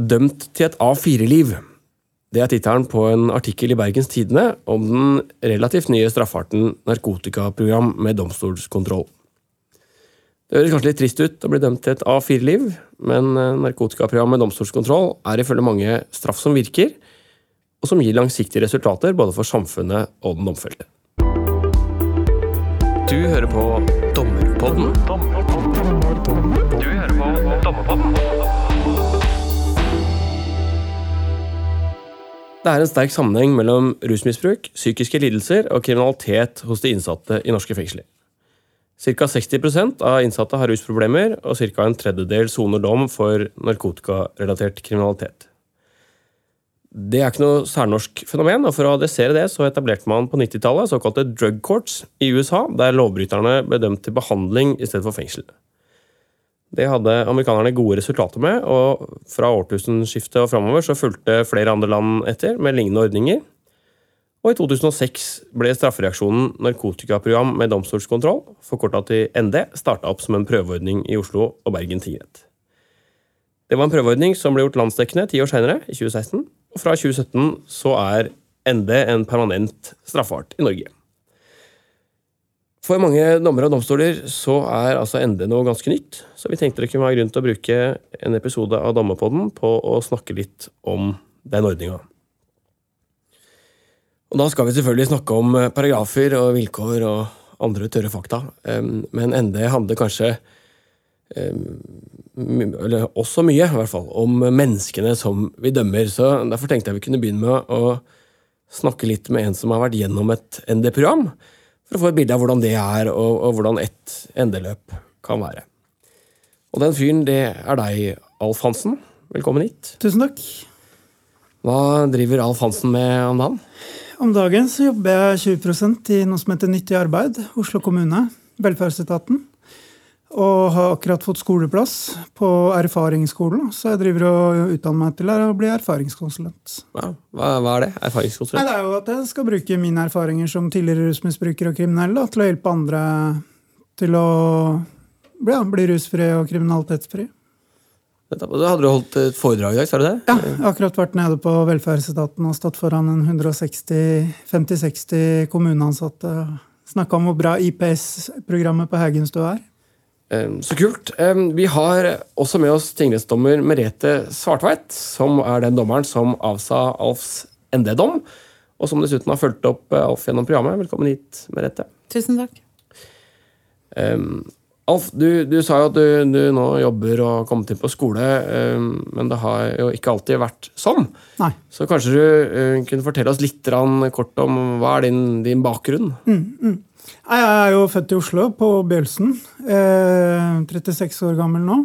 Dømt til et A4-liv. Det er tittelen på en artikkel i Bergens Tidende om den relativt nye straffarten narkotikaprogram med domstolskontroll. Det høres kanskje litt trist ut å bli dømt til et A4-liv, men eh, narkotikaprogram med domstolskontroll er ifølge mange straff som virker, og som gir langsiktige resultater både for samfunnet og den domfelte. Du hører på Dommerpodden. Du hører på Dommerpodden. Det er en sterk sammenheng mellom rusmisbruk, psykiske lidelser og kriminalitet hos de innsatte i norske fengsler. Ca. 60% av innsatte har rusproblemer, og ca. en tredjedel soner dom for narkotikarelatert kriminalitet. Det er ikke noe særnorsk fenomen, og for å adressere det så etablerte man på 90-tallet såkalte drug courts i USA, der lovbryterne ble dømt til behandling i stedet for fengsel. Det hadde amerikanerne gode resultater med, og fra årtusenskiftet og framover så fulgte flere andre land etter med lignende ordninger. Og i 2006 ble straffereaksjonen narkotikaprogram med domstolskontroll, forkorta til ND, starta opp som en prøveordning i Oslo og Bergen tingrett. Det var en prøveordning som ble gjort landsdekkende ti år seinere, i 2016. Og fra 2017 så er ND en permanent straffart i Norge. For mange dommere og domstoler så er altså ND noe ganske nytt, så vi tenkte det kunne være grunn til å bruke en episode av Dommerpodden på å snakke litt om den ordninga. Og da skal vi selvfølgelig snakke om paragrafer og vilkår og andre tørre fakta, men ND handler kanskje eller også mye, i hvert fall, om menneskene som vi dømmer. Så derfor tenkte jeg vi kunne begynne med å snakke litt med en som har vært gjennom et ND-program for å få et bilde av hvordan det er, og, og hvordan et endeløp kan være. Og den fyren, det er deg, Alf Hansen. Velkommen hit. Tusen takk. Hva driver Alf Hansen med om dagen? Om dagen så jobber jeg 20 i noe som heter Nyttig arbeid, Oslo kommune, velferdsetaten. Og har akkurat fått skoleplass på erfaringsskolen, så jeg driver og utdanner meg til å bli erfaringskonsulent. Hva, hva, er det? Erfaringskonsulent? Nei, det er jo at jeg skal bruke mine erfaringer som tidligere rusmisbruker og kriminell da, til å hjelpe andre til å ja, bli rusfri og kriminalitetsfri. Da hadde du holdt et foredrag i dag, sa du det? Ja, jeg har akkurat vært nede på velferdsetaten og stått foran en 160-50-60 kommuneansatte. Snakka om hvor bra IPS-programmet på Haugenstua er. Så kult. Vi har også med oss tingrettsdommer Merete Svartveit, som er den dommeren som avsa Alfs ND-dom, og som dessuten har fulgt opp eh, Alf gjennom programmet. Velkommen hit, Merete. Tusen takk. Um, Alf, du, du, sa jo at du, du, nå jobber og har kommet inn på skole, um, men det har jo ikke alltid vært sånn. Nei. Så kanskje du uh, kunne fortelle oss litt kort om hva er din, din bakgrunn? Mm, mm. Jeg er jo født i Oslo, på Bjølsen. Eh, 36 år gammel nå.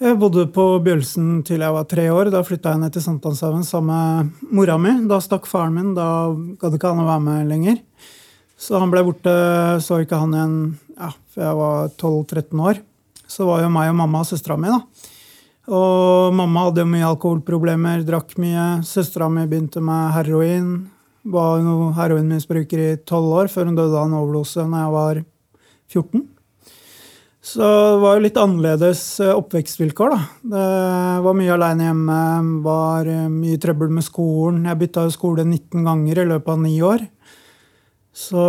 Jeg bodde på Bjølsen til jeg var tre år. Da flytta jeg ned til Sankthanshaugen sammen med mora mi. Da stakk faren min. Da gadd ikke han å være med lenger. Så han ble borte. Så ikke han igjen ja, før jeg var 12-13 år. Så var jo meg og mamma og søstera mi, da. Og mamma hadde jo mye alkoholproblemer, drakk mye. Søstera mi begynte med heroin. Var heroinmisbruker i tolv år før hun døde av en overdose når jeg var 14. Så det var jo litt annerledes eh, oppvekstvilkår, da. Det var mye aleine hjemme, var eh, mye trøbbel med skolen. Jeg bytta jo skole 19 ganger i løpet av ni år. Så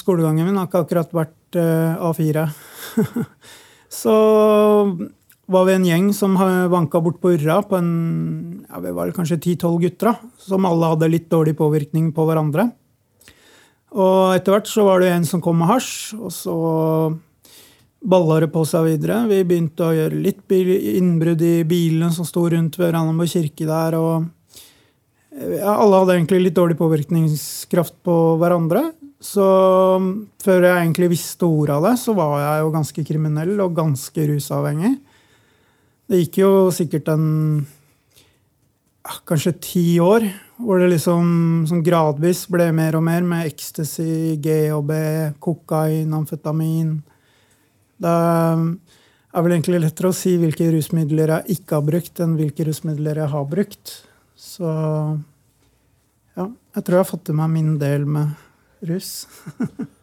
skolegangen min har ikke akkurat vært uh, A4. så var vi en gjeng som vanka bort på Urra på en ja, vi var kanskje 10-12 gutter. Som alle hadde litt dårlig påvirkning på hverandre. Og etter hvert så var det en som kom med hasj, og så balla det på seg videre. Vi begynte å gjøre litt innbrudd i bilene som sto rundt ved Ranenborg kirke der. og ja, Alle hadde egentlig litt dårlig påvirkningskraft på hverandre. Så før jeg egentlig visste ordet av det, så var jeg jo ganske kriminell og ganske rusavhengig. Det gikk jo sikkert en kanskje ti år, hvor det liksom sånn gradvis ble mer og mer med ecstasy, GHB, kokain, amfetamin. Det er vel egentlig lettere å si hvilke rusmidler jeg ikke har brukt, enn hvilke rusmidler jeg har brukt. Så ja, jeg tror jeg har fått til meg min del med rus.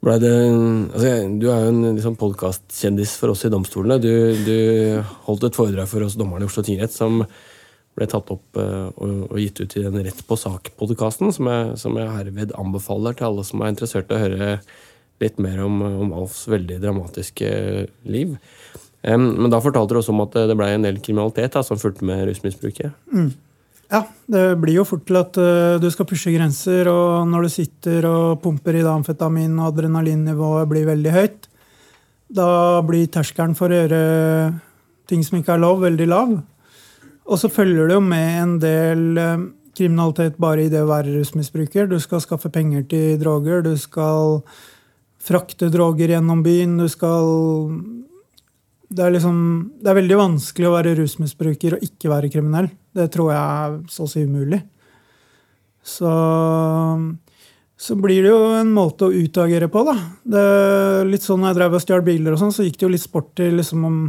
Ble det, altså, du er jo en liksom, podkastkjendis for oss i domstolene. Du, du, holdt et foredrag for oss dommerne i Oslo tingrett som ble tatt opp uh, og, og, gitt ut i den Rett på sak-podkasten, som, som, jeg herved anbefaler til alle som er interessert i å høre litt mer om, om Alfs veldig dramatiske liv. Um, men da fortalte du også om at det ble en del kriminalitet da, som fulgte med rusmisbruket. Mm. Ja, det blir jo fort til at uh, du skal pushe grenser, og når du sitter og pumper i amfetamin og adrenalinnivået blir veldig høyt, da blir terskelen for å gjøre ting som ikke er lov, veldig lav. Og så følger det jo med en del uh, kriminalitet bare i det å være rusmisbruker. Du skal skaffe penger til droger, du skal frakte droger gjennom byen, du skal det er, liksom, det er veldig vanskelig å være rusmisbruker og ikke være kriminell. Det tror jeg er så å si umulig. Så, så blir det jo en måte å utagere på, da. Det, litt sånn når jeg drev og stjal biler, og sånn, så gikk det jo litt sport til liksom, om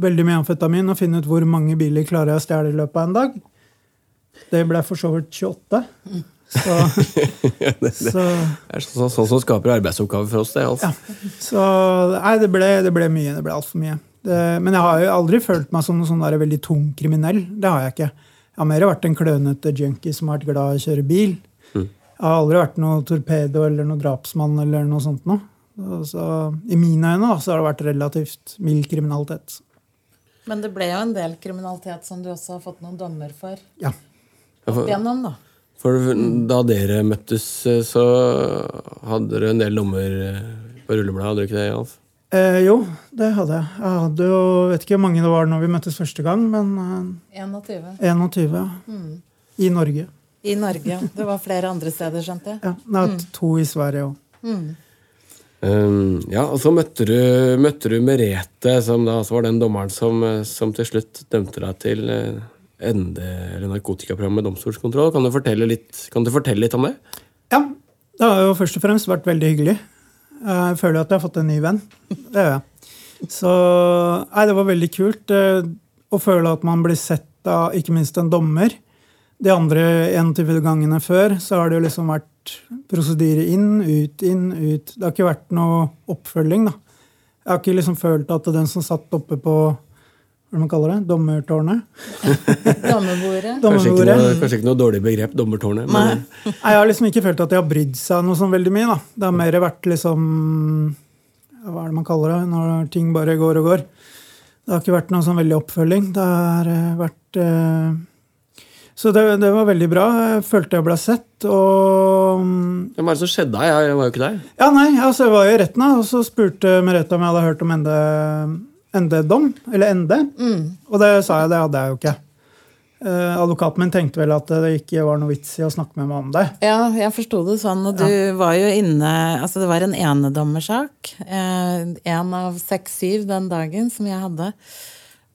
veldig mye amfetamin og finne ut hvor mange biler klarer jeg å stjele i løpet av en dag. Det ble for så vidt 28. Så, det, det, så, det, er sånn, sånn, som skaper arbeidsoppgaver for oss. det, altså. Ja, så nei, det ble, det ble mye. Det ble altfor mye. Det, men jeg har jo aldri følt meg som noen sånn veldig tung kriminell. Det har jeg ikke. Jeg har mer vært en klønete junkie som har vært glad i å kjøre bil. Mm. Jeg har aldri vært noe torpedo eller noe drapsmann eller noe sånt noe. Så, I mine øyne da, så har det vært relativt mild kriminalitet. Men det ble jo en del kriminalitet som du også har fått noen dommer for? Ja. Opp igjennom, da. For da dere møttes, eh, så hadde dere en del dommer eh, på rullebladet, hadde dere ikke det, Alf? Eh, jo, det hadde jeg. Jeg hadde jo, vet ikke hvor mange det var når vi møttes første gang, men eh, 21. 21 ja. Mm. I Norge. I Norge, ja. Det var flere andre steder, skjønte jeg. Ja, er mm. To i Sverige òg. Mm. Um, ja, og så møtte du, møtte du Merete, som da var den dommeren som, som til slutt dømte deg til eh, ND, eller narkotikaprogrammet domstolskontroll. Kan du, fortelle litt, kan du fortelle litt om det? Ja. Det har jo først og fremst vært veldig hyggelig. Jeg føler at jeg har fått en ny venn. Det gjør jeg. Så nei, det var veldig kult eh, å føle at man blir sett av ikke minst en dommer. De andre 21 gangene før så har det jo liksom vært prosedyre inn, ut, inn, ut. Det har ikke vært noe oppfølging, da. Jeg har ikke liksom følt at den som satt oppe på hva man kaller det? Dommertårnet? Dommerbordet. Kanskje, kanskje ikke noe dårlig begrep, dommertårnet. Men... Nei. Jeg har liksom ikke følt at de har brydd seg noe sånn veldig mye. da. Det har mer vært liksom Hva er det man kaller det? Når ting bare går og går. Det har ikke vært noe sånn veldig oppfølging. Det har eh, vært eh... Så det, det, var veldig bra. Jeg følte jeg ble sett. og... Hva var det som skjedde? Jeg var jo ikke der. Ja, nei, altså Jeg var i retten, og så spurte Merete om jeg hadde hørt om ende ND-dom, eller ND. Mm. Og det sa jeg, det hadde jeg jo ikke. Eh, advokaten min tenkte vel at det ikke var noe vits i å snakke med meg om det. Ja, jeg forsto det sånn. Og du ja. var jo inne Altså, det var en enedommersak. Uh, en av seks-syv den dagen som jeg hadde.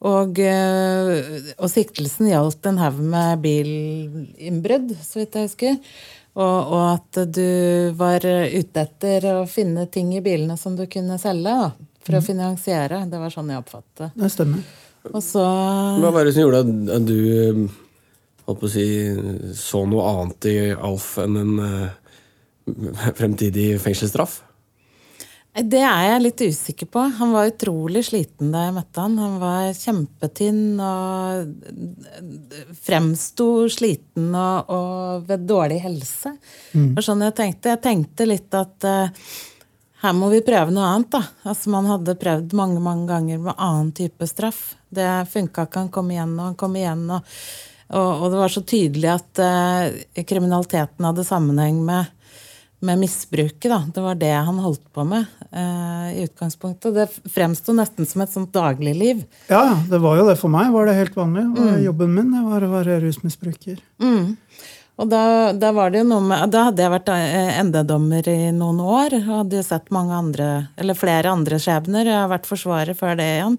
Og, uh, og siktelsen gjaldt en haug med bilinnbrudd, så vidt jeg husker. Og, og, at du var ute etter å finne ting i bilene som du kunne selge. Da for å finansiere. Det var sånn jeg oppfattet det. Det stemmer. Og så Hva var det som gjorde at du holdt på å si, så noe annet i Alf enn en uh, fremtidig fengselsstraff? Det er jeg litt usikker på. Han var utrolig sliten da jeg møtte han. Han var kjempetynn og fremsto sliten og, og, ved dårlig helse. Mm. Og sånn jeg tenkte. Jeg tenkte litt at uh, her må vi prøve noe annet. da. Altså Man hadde prøvd mange mange ganger med annen type straff. Det funka ikke. Han kom igjen og han kom igjen. Og, og, og det var så tydelig at eh, kriminaliteten hadde sammenheng med, med misbruket. da. Det var det han holdt på med eh, i utgangspunktet. Det fremsto nesten som et sånt dagligliv. Ja, det var jo det for meg. var det helt vanlig. Mm. Jobben min var å være rusmisbruker. Mm. Og da, da, var det jo noe med, da hadde jeg vært endedommer i noen år. og Hadde jo sett mange andre, eller flere andre skjebner. Jeg har vært forsvarer før det igjen.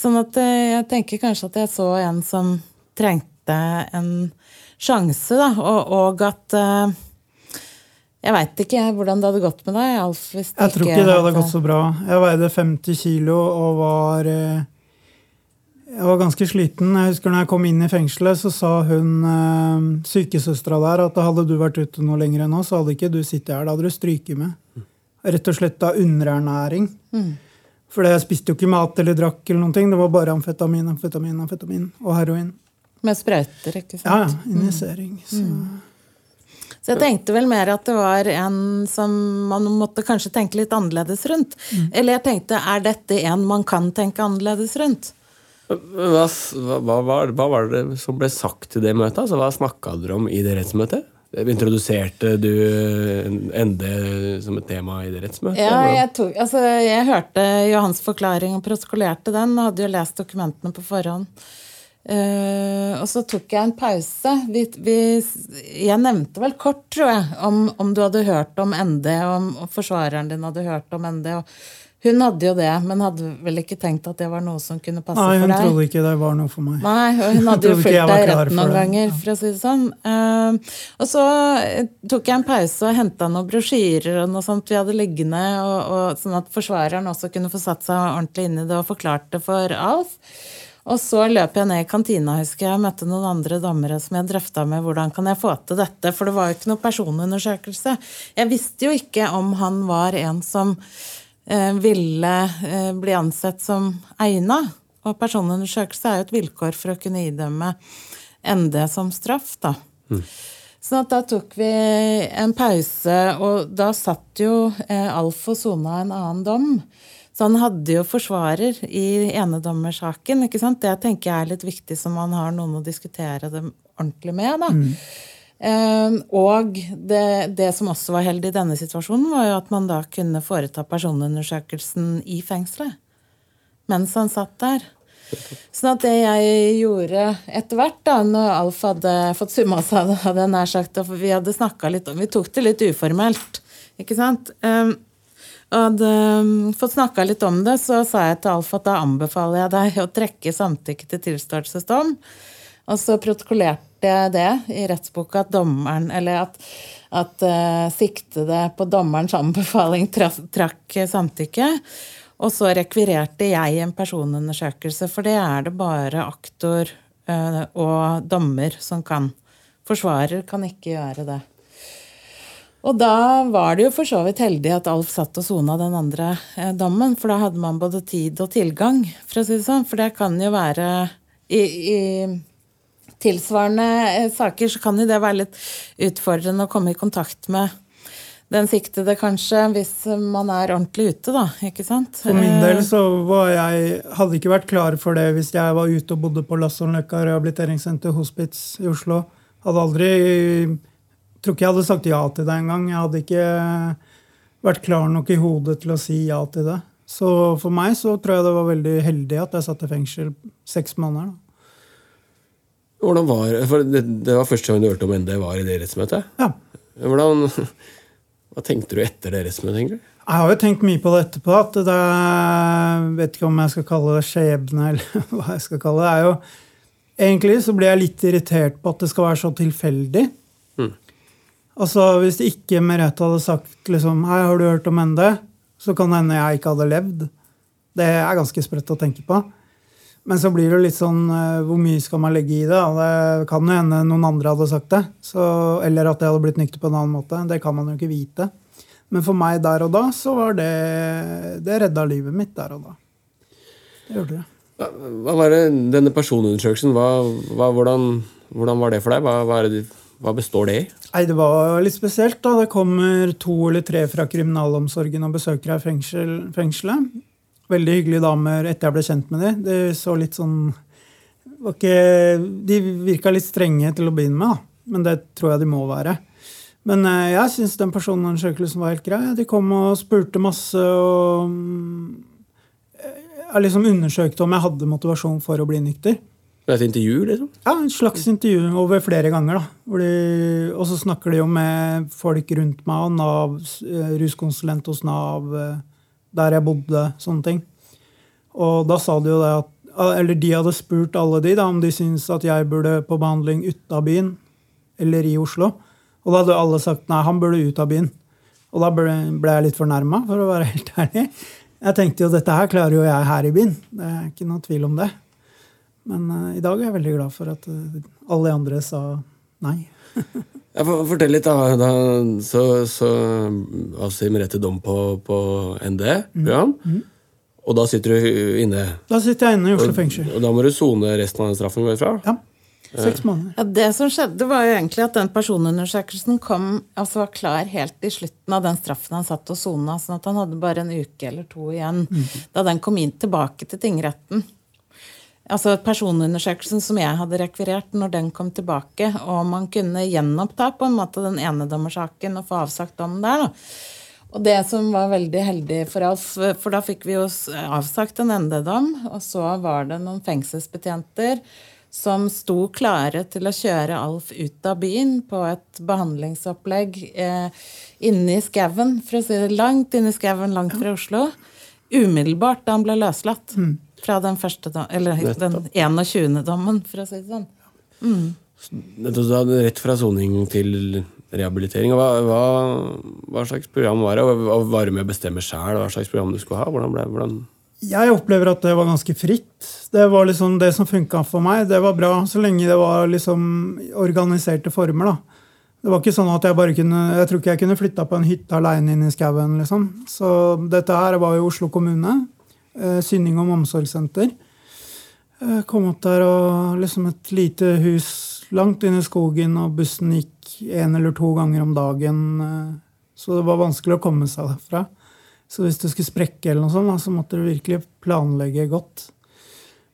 Sånn at eh, jeg tenker kanskje at jeg så en som trengte en sjanse, da. Og, og at eh, Jeg veit ikke hvordan det hadde gått med deg, Alf. jeg tror ikke det hadde gått så bra. Jeg veide 50 kilo og var jeg var ganske sliten. Jeg husker når jeg kom inn i fengselet, så sa hun øh, sykesøstera der at hadde du vært ute noe lenger enn oss, så hadde ikke du sittet her. Da hadde du stryket med. Rett og slett av underernæring. For jeg spiste jo ikke mat eller drakk, eller noen ting. det var bare amfetamin, amfetamin, amfetamin og heroin. Med sprøyter, ikke sant? Ja, ja. Injisering. Så. Så jeg tenkte vel mer at det var en som man måtte kanskje tenke litt annerledes rundt. Eller jeg tenkte, er dette en man kan tenke annerledes rundt? Hva, hva, hva, hva var det som ble sagt til det møtet? Altså, hva snakka dere om i det rettsmøtet? Introduserte du ND som et tema i det rettsmøtet? Ja, jeg, tok, altså, jeg hørte Johans forklaring og protokollerte den, og hadde jo lest dokumentene på forhånd. Uh, og så tok jeg en pause. Vi, vi, jeg nevnte vel kort, tror jeg, om, om du hadde hørt om ND, og om forsvareren din hadde hørt om ND. Og hun hadde jo det, men hadde vel ikke tenkt at det var noe som kunne passe Nei, hun for deg. trodde ikke det var noe for meg. Nei, og hun hadde jo fulgt deg rett noen det. ganger, for å si det sånn. Uh, og så eh, tok jeg en pause og henta noen brosjyrer og noe sånt vi hadde liggende, og, og, sånn at forsvareren også kunne få satt seg ordentlig inn i det og forklart det for Alf. Og så løp jeg ned i kantina, husker jeg, og møtte noen andre dommere som jeg drøfta med hvordan kan jeg få til dette, for det var jo ikke noe personundersøkelse. Jeg visste jo ikke om han var en som ville eh, bli ansett som egna. Og personundersøkelse er jo et vilkår for å kunne idømme ND som straff, da. Sånn at da tok vi en pause, og da satt jo eh, Alf og sona en annen dom. Så han hadde jo forsvarer i enedommersaken. ikke sant? Det tenker jeg er litt viktig, så man har noen å diskutere det ordentlig med. da. Eh, og det, det som også var heldig i denne situasjonen, var jo at man da kunne foreta personundersøkelsen i fengselet. Mens han satt der. Sånn at det jeg gjorde etter hvert, da når Alf hadde fått summa seg, hadde jeg nær sagt, og vi hadde snakket litt om Vi tok det litt uformelt, ikke sant? Um, og hadde um, fått snakka litt om det, så sa jeg til Alf at da anbefaler jeg deg å trekke samtykke til tilståelsesdom. Og så protokollerte jeg det i rettsboka at dommeren, eller at, at uh, siktede på dommerens anbefaling tra trakk samtykke. Og så rekvirerte jeg en personundersøkelse, for det er det bare aktor uh, og dommer som kan. Forsvarer kan ikke gjøre det. Og da var det jo for så vidt heldig at Alf satt og sona den andre eh, dommen, for da hadde man både tid og tilgang, for å si det sånn. For det kan jo være i, i tilsvarende eh, saker så kan jo det være litt utfordrende å komme i kontakt med den siktede, kanskje, hvis man er ordentlig ute, da. Ikke sant? For min del Eh, så var jeg, hadde ikke vært klar for det hvis jeg var ute og bodde på Lassonløkka rehabiliteringssenter hospits i Oslo. Hadde aldri Tror ikke jeg hadde sagt ja til det engang. Jeg hadde ikke vært klar nok i hodet til å si ja til det. Så for meg så tror jeg det var veldig heldig at jeg satt i fengsel seks måneder. Da. Hvordan var, for det, det var første gang du hørte om ND var i det rettsmøtet? Ja. Hvordan, hva tenkte du etter det rettsmøtet? egentlig? Jeg har jo tenkt mye på det etterpå. at det er, Vet ikke om jeg skal kalle det skjebne, eller hva jeg skal kalle det. det er jo, egentlig så blir jeg litt irritert på at det skal være så tilfeldig. Mm. Altså, Hvis ikke Merete hadde sagt liksom, hei, har du hørt om ND, så kan det hende jeg ikke hadde levd. Det er ganske sprøtt å tenke på. Men så blir det litt sånn eh, Hvor mye skal man legge i det? Det kan jo hende noen andre hadde sagt det. Så, eller at det hadde blitt nykter på en annen måte. Det kan man jo ikke vite. Men for meg der og da, så var det Det redda livet mitt der og da. Det gjorde det. Hva, var det, Denne personundersøkelsen, hva, hva, hvordan, hvordan var det for deg? Hva, det, hva består det i? Nei, Det var litt spesielt. da. Det kommer to eller tre fra kriminalomsorgen og besøker her fengsel, fengselet. Veldig hyggelige damer etter jeg ble kjent med dem. De så litt sånn ikke, De virka litt strenge til å begynne med, da. men det tror jeg de må være. Men eh, jeg syns den personundersøkelsen var helt grei. De kom og spurte masse og mm, Jeg liksom undersøkte om jeg hadde motivasjon for å bli nykter. Det er et intervju, liksom? Ja, en slags intervju over flere ganger. da. Og så snakker de jo med folk rundt meg, og Nav, eh, ruskonsulent hos Nav, eh, der jeg bodde, sånne ting. Og da sa de jo det at Eller de hadde spurt alle de da, om de syntes at jeg burde på behandling ut av byen eller i Oslo. Og da hadde alle sagt nei, han burde ut av byen. Og da ble, ble jeg litt fornærma, for å være helt ærlig. Jeg tenkte jo dette her klarer jo jeg her i byen. Det er ikke noe tvil om det. Men uh, i dag er jeg veldig glad for at uh, alle andre sa nei. Ja, for- Fortell litt, da. da så så avsier Merete dom på, på ND-program. Og da sitter du inne. Da sitter jeg inne i Oslo Og, fengsel. og da må du sone resten av den straffen går fra? Ja. Seks måneder. Ja, Det som skjedde, var jo egentlig at den personundersøkelsen kom, altså var klar helt i slutten av den straffen han satt og sona. Sånn at han hadde bare en uke eller to igjen da den kom inn tilbake til tingretten. Altså Personundersøkelsen som jeg hadde rekvirert når den kom tilbake, og man kunne gjenoppta på en måte den enedommersaken og få avsagt dom der. da. Og det som var veldig heldig for oss, for da fikk vi jo avsagt en ND-dom, og så var det noen fengselsbetjenter som sto klare til å kjøre Alf ut av byen på et behandlingsopplegg eh, inne i skauen, for å si det langt inne i skauen, langt fra Oslo. Umiddelbart da han ble løslatt fra den første eller den 21. dommen, for å si det sånn. Nettopp, Du hadde rett fra soning til rehabilitering. Hva, hva, hva slags program var det? Og var du med å bestemme sjæl hva slags program du skulle ha? Hvordan ble, hvordan Jeg opplever at det var ganske fritt. Det var liksom det som funka for meg. Det var bra, så lenge det var liksom organiserte former. da. Det var ikke sånn at Jeg bare kunne, jeg tror ikke jeg kunne flytta på en hytte aleine inn i skauen. Liksom. Så dette her var jo Oslo kommune. Eh, Synning om omsorgssenter. Eh, kom opp der og liksom et lite hus langt inne i skogen, og bussen gikk en eller to ganger om dagen. eh, Så det var vanskelig å komme seg derfra. Så hvis du skulle sprekke, eller noe sånt, så måtte du virkelig planlegge godt.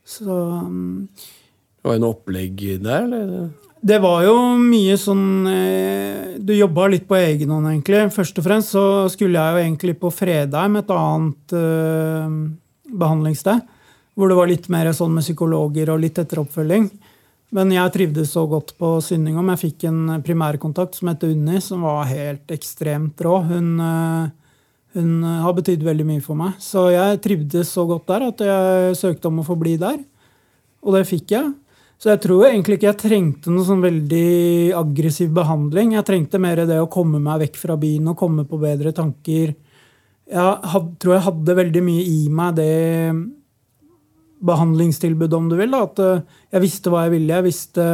Så Det Var det noe opplegg der, eller? det var jo mye sånn Du jobba litt på egen hånd, egentlig. Først og fremst så skulle jeg jo egentlig på Fredheim, et annet behandlingssted. Hvor det var litt mer sånn med psykologer og litt etteroppfølging. Men jeg trivdes så godt på Synningom. Jeg fikk en primærkontakt som het Unni, som var helt ekstremt rå. Hun, eh, hun har betydd veldig mye for meg. Så jeg trivdes så godt der at jeg søkte om å få bli der. Og det fikk jeg. Så jeg tror egentlig ikke jeg trengte noe sånn veldig aggressiv behandling. Jeg trengte mer det å komme meg vekk fra byen og komme på bedre tanker. Jeg had, tror jeg hadde veldig mye i meg det behandlingstilbudet, om du vil. Da. At eh, jeg visste hva jeg ville. Jeg visste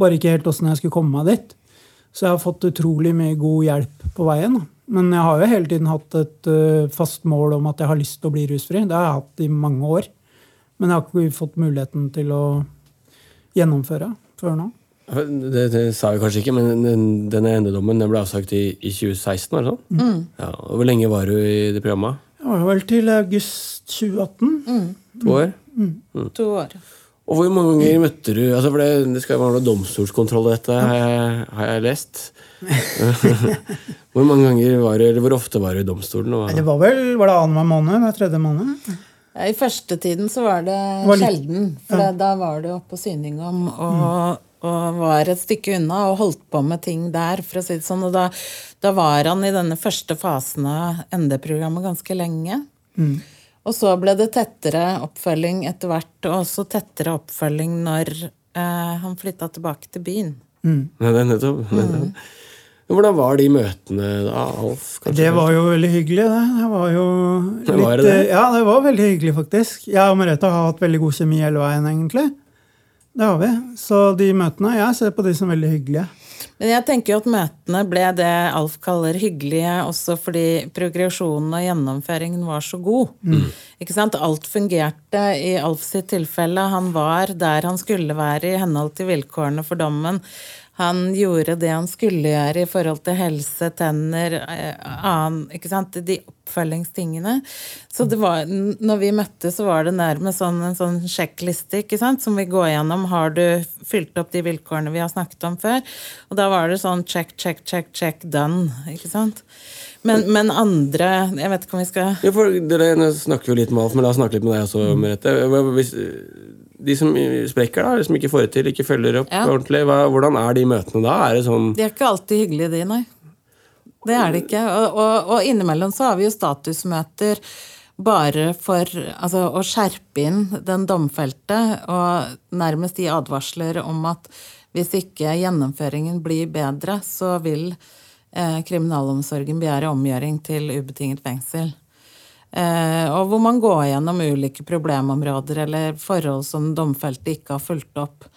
bare ikke helt åssen jeg skulle komme meg dit. Så jeg har fått utrolig mye god hjelp på veien. Men jeg har jo hele tiden hatt et eh, fast mål om at jeg har lyst til å bli rusfri. Det har jeg hatt i mange år. Men jeg har ikke fått muligheten til å gjennomføre før nå. Det, det sa jeg kanskje ikke, men den, denne endedommen den ble avsagt i, i 2016? var det sånn? Ja, og Hvor lenge var du i det programmet? Det var vel til august 2018. To år? To år. Og hvor mange ganger møtte du altså for det, det skal være noe domstolskontroll i dette, har jeg, har jeg lest. hvor mange ganger var du, eller hvor ofte var du i domstolen? Og, Det var vel var det annenhver måned? Hver tredje måned? Ja, I første tiden så var det, var litt- sjelden. For ja. da var du oppe på Syningom og, og var et stykke unna og holdt på med ting der. for å si det sånn. Og da, da var han i denne første fasen av ND-programmet ganske lenge. Og så ble det tettere oppfølging etter hvert, og også tettere oppfølging når eh, han flytta tilbake til byen. Nei, det er nettopp. nettopp. Men Hvordan var de møtene da, Alf? kanskje? Det var jo veldig hyggelig, det. Det var jo Det var det det? eh, Ja, det var veldig hyggelig, faktisk. Jeg og Merete har hatt veldig god kjemi hele veien, egentlig. Det har vi. Så de møtene Jeg ser på de som veldig hyggelige. Men jeg tenker jo at møtene ble det Alf kaller hyggelige, også fordi progresjonen og gjennomføringen var så god. Ikke sant? Alt fungerte i Alf sitt tilfelle. Han var der han skulle være i henhold til vilkårene for dommen. Han gjorde det han skulle gjøre i forhold til helse, tenner, eh, annen, ikke sant? de oppfølgingstingene. Så det var, når vi møttes, så var det nærmest sånn, en sånn sjekkliste ikke sant? som vi går gjennom. Har du fylt opp de vilkårene vi har snakket om før? Og da var det sånn check, check, check, check, done. ikke sant? Men, men andre Jeg vet ikke om vi skal Ja, for dere snakker jo litt med Alf, men la oss snakke litt med deg også, Merete. Hvis, de som sprekker, da, som ikke får det til, ikke følger opp Ja. ordentlig, hva, hvordan er de møtene da? Er det sånn De er ikke alltid hyggelige, de, nei. Det er det ikke. Og, og, og innimellom så har vi jo statusmøter bare for altså, å skjerpe inn den domfelte, og nærmest gi advarsler om at hvis ikke gjennomføringen blir bedre, så vil eh, kriminalomsorgen begjære omgjøring til ubetinget fengsel. Eh, og hvor man går gjennom ulike problemområder eller forhold som domfelte ikke har fulgt opp.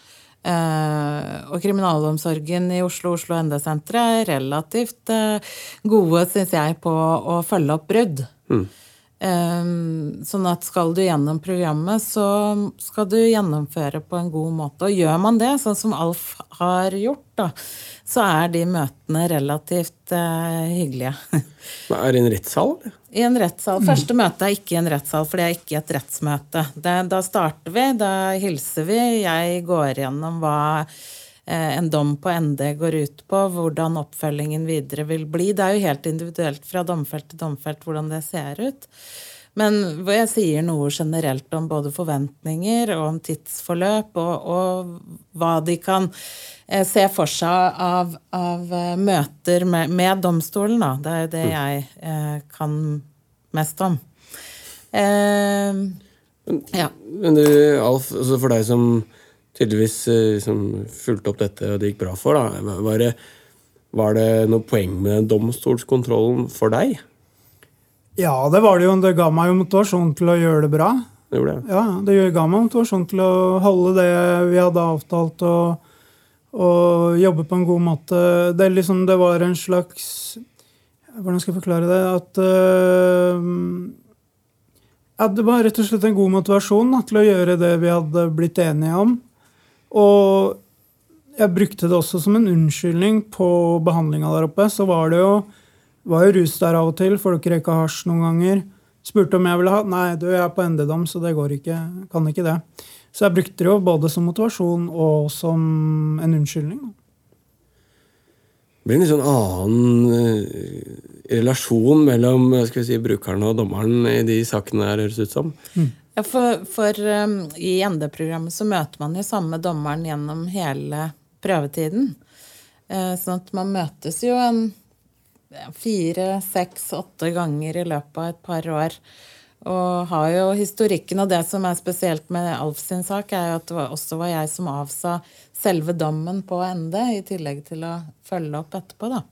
Eh, og kriminalomsorgen i Oslo, Oslo ND-senteret er relativt eh, gode, syns jeg, på å følge opp brudd. Mm. Sånn at skal du gjennom programmet, så skal du gjennomføre på en god måte. Og gjør man det, sånn som Alf har gjort, da, så er de møtene relativt hyggelige. Er det en rettssal? I en rettssal. Første møte er ikke i en rettssal, for det er ikke et rettsmøte. Det, da starter vi, da hilser vi. Jeg går gjennom hva eh, en dom på ND går ut på, hvordan oppfølgingen videre vil bli. Det er jo helt individuelt fra domfelt til domfelt hvordan det ser ut. Men hvor jeg sier noe generelt om både forventninger og om tidsforløp, og, og hva de kan eh, se for seg av, av eh, møter med, med domstolen, da. Det er jo det jeg eh, kan mest om. Eh, ja. Men du, Alf, altså for deg som tydeligvis liksom, fulgte opp dette og det gikk bra for, da, var det, var det noe poeng med den domstolskontrollen for deg? Ja, det var det jo. Det ga meg jo motivasjon til å gjøre det bra. Det gjorde det. Ja, det ga meg motivasjon til å holde det vi hadde avtalt, og, og jobbe på en god måte. Det, liksom, det var en slags Hvordan skal jeg forklare det? At uh, ja, Det var rett og slett en god motivasjon da, til å gjøre det vi hadde blitt enige om. Og jeg brukte det også som en unnskyldning på behandlinga der oppe. Så var det jo, var jo rus der av og til. Folk røyka hasj noen ganger. Spurte om jeg ville ha. Nei, du, jeg er på ND-dom, så det går ikke. Kan ikke det. Så jeg brukte det jo både som motivasjon og som en unnskyldning. Det blir en litt sånn annen eh, relasjon mellom skal vi si, brukeren og dommeren i de sakene her, høres ut som. Ja, for, for um, I ND-programmet så møter man jo samme dommeren gjennom hele prøvetiden. Uh, sånn at man møtes jo en fire, seks, åtte ganger i løpet av et par år. Og har jo historikken, og det som er spesielt med Alf sin sak, er jo at det også var jeg som avsa selve dommen på ND, i tillegg til å følge opp etterpå, da.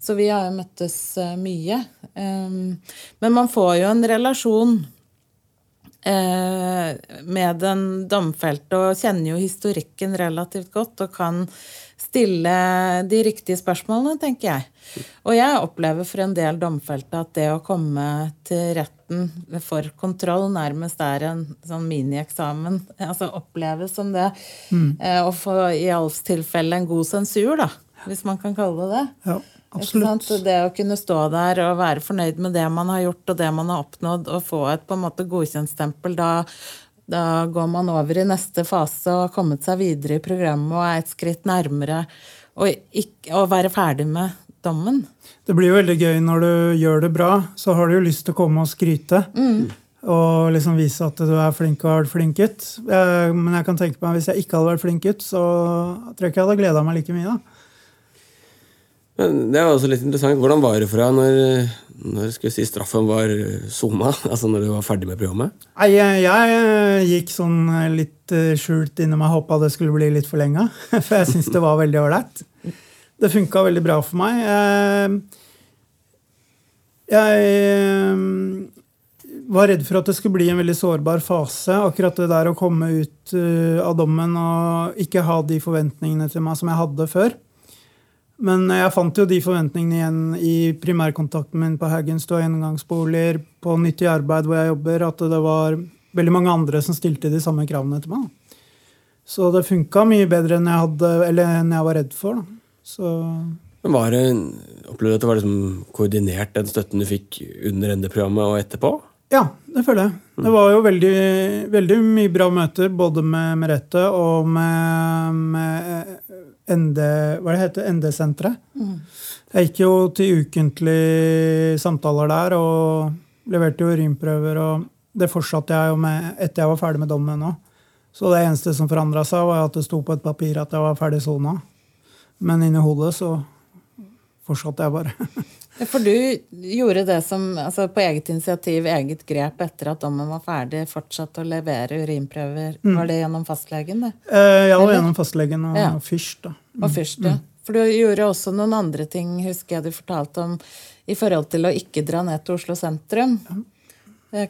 Så vi har jo møttes eh, mye. Um, men man får jo en relasjon eh, med den domfelte og kjenner jo historikken relativt godt og kan stille de riktige spørsmålene, tenker jeg. Og jeg opplever for en del domfelte at det å komme til retten for kontroll nærmest er en sånn minieksamen. Altså oppleves som det. Mm. og få i Alfs tilfelle en god sensur, da. Hvis man kan kalle det det. Ja, absolutt. Det å kunne stå der og være fornøyd med det man har gjort og det man har oppnådd, og få et på en måte godkjentstempel, da, da går man over i neste fase og har kommet seg videre i programmet og er et skritt nærmere å være ferdig med dommen. Det blir jo veldig gøy når du gjør det bra, så har du jo lyst til å komme og skryte. Og liksom vise at du er flink og har vært flink gutt. Eh, Men jeg kan tenke meg hvis jeg ikke hadde vært flink gutt, så tror jeg ikke jeg hadde gleda meg like mye. da. Men det er også litt interessant. Hvordan var det for deg når, når si, straffen var sona? Altså når du var ferdig med programmet? Nei, jeg, jeg eh, gikk sånn eh, litt eh, skjult inni meg, håpa det skulle bli litt forlenga. For jeg syns det var veldig ålreit. Det funka veldig bra for meg. Jeg, Jeg eh, var redd for at det skulle bli en veldig sårbar fase. Akkurat det der å komme ut eh, av dommen og ikke ha de forventningene til meg som jeg hadde før. Men jeg fant jo de forventningene igjen i primærkontakten min på Haugenstua gjennomgangsboliger, på nyttig arbeid hvor jeg jobber, at det var veldig mange andre som stilte de samme kravene til meg. Så det funka mye bedre enn jeg, hadde, eller enn jeg var redd for. Men var det, Opplevde du at det var liksom koordinert, den støtten du fikk under ND-programmet og etterpå? ja, det føler jeg. Det var jo veldig, veldig mye bra møter, både med Merete og med, med ND-senteret. Jeg gikk jo til ukentlige samtaler der og leverte jo urinprøver. og Det fortsatte jeg jo med etter jeg var ferdig med dommen òg. Så det eneste som forandra seg, var at det sto på et papir at jeg var ferdig sona. Men inni hodet så fortsatte jeg bare. Ja, For du gjorde det som altså på eget initiativ, eget grep, etter at dommen var ferdig, fortsatte å levere urinprøver. Var det gjennom fastlegen, det? Eh, ja, Eller? gjennom fastlegen og Ja. fyrst. da. Og først, ja. For du gjorde også noen andre ting, husker jeg du fortalte om, i forhold til å ikke dra ned til Oslo sentrum.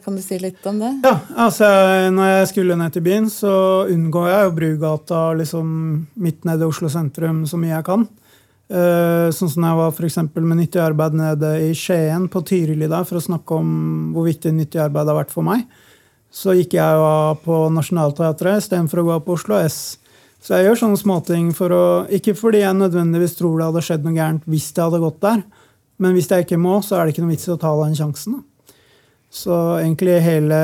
Kan du si litt om det? Ja, altså Når jeg skulle ned til byen, så unngår jeg jo Brugata liksom midt nede i Oslo sentrum så mye jeg kan. Uh, sånn som jeg var for med nyttig arbeid nede i Skien, på Tyrili der, for å snakke om hvor viktig nyttig arbeid har vært for meg. Så gikk jeg jo på Nationaltheatret istedenfor å gå på Oslo S. Så jeg gjør sånne småting for å Ikke fordi jeg nødvendigvis tror det hadde skjedd noe gærent hvis det hadde gått der, men hvis jeg ikke må, så er det ikke noe vits i å ta den sjansen. Så egentlig hele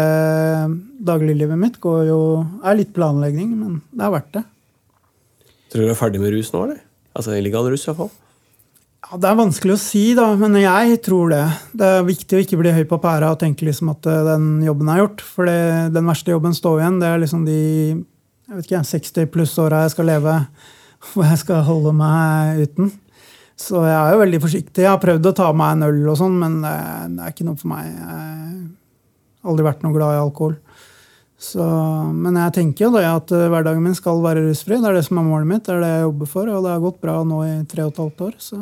dagliglivet mitt går jo, er litt planlegging, men det er verdt det. Tror du du er ferdig med rus nå, eller? Altså illegal hvert iallfall. Ja, Det er vanskelig å si, da, men jeg tror det. Det er viktig å ikke bli høy på pæra og tenke liksom at eh, den jobben er gjort. For det, den verste jobben står igjen. Det er liksom de jeg vet ikke, 60 pluss åra jeg skal leve hvor jeg skal holde meg uten. Så jeg er jo veldig forsiktig. Jeg har prøvd å ta meg en øl, og sånn, men det er ikke noe for meg. Jeg har aldri vært noe glad i alkohol. Så, men jeg tenker jo det at eh, hverdagen min skal være rusfri. Det er det som er målet mitt. Det er det jeg jobber for, og det har gått bra nå i tre og et halvt år. så...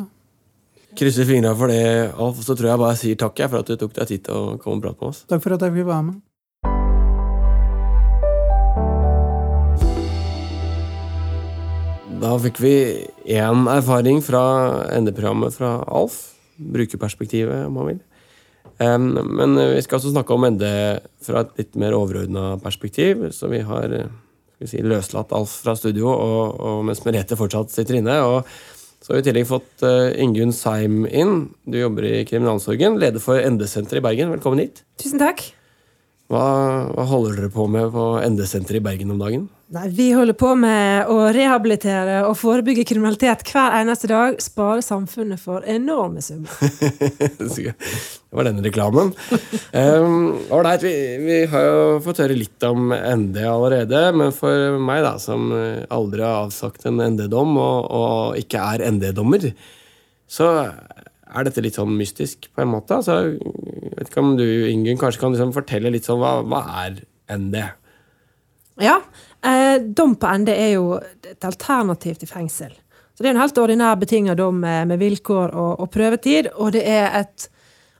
Krysser fingra for det, Alf. Så tror jeg bare sier takk for at du tok deg tid til å komme og prate med oss. Takk for at jeg fikk være med. Da fikk vi én erfaring fra ND-programmet fra Alf. Brukerperspektivet, om man vil. Men vi skal også snakke om ND fra et litt mer overordna perspektiv. Så vi har vi si, løslatt Alf fra studio, og, og mens Merete fortsatt sitter inne. og så har vi i tillegg fått Ingunn Seim inn. Du jobber i kriminalomsorgen, leder for ND-senteret i Bergen. Velkommen hit. Tusen takk. Hva, hva holder dere på med på ND-senteret i Bergen om dagen? Nei, Vi holder på med å rehabilitere og forebygge kriminalitet hver eneste dag. Spare samfunnet for enorme summer. det var denne reklamen. um, vi, vi, har jo fått høre litt om ND allerede, men for meg, da, som aldri har avsagt en ND-dom og, og, ikke er ND-dommer, så er dette litt sånn mystisk på en måte. Altså, jeg vet ikke om du, Ingunn, kanskje kan liksom fortelle litt sånn hva, hva er ND? Ja, dom på ende er jo et alternativ til fengsel. Så Det er en helt ordinær betinget dom med vilkår og, og, prøvetid. Og det er et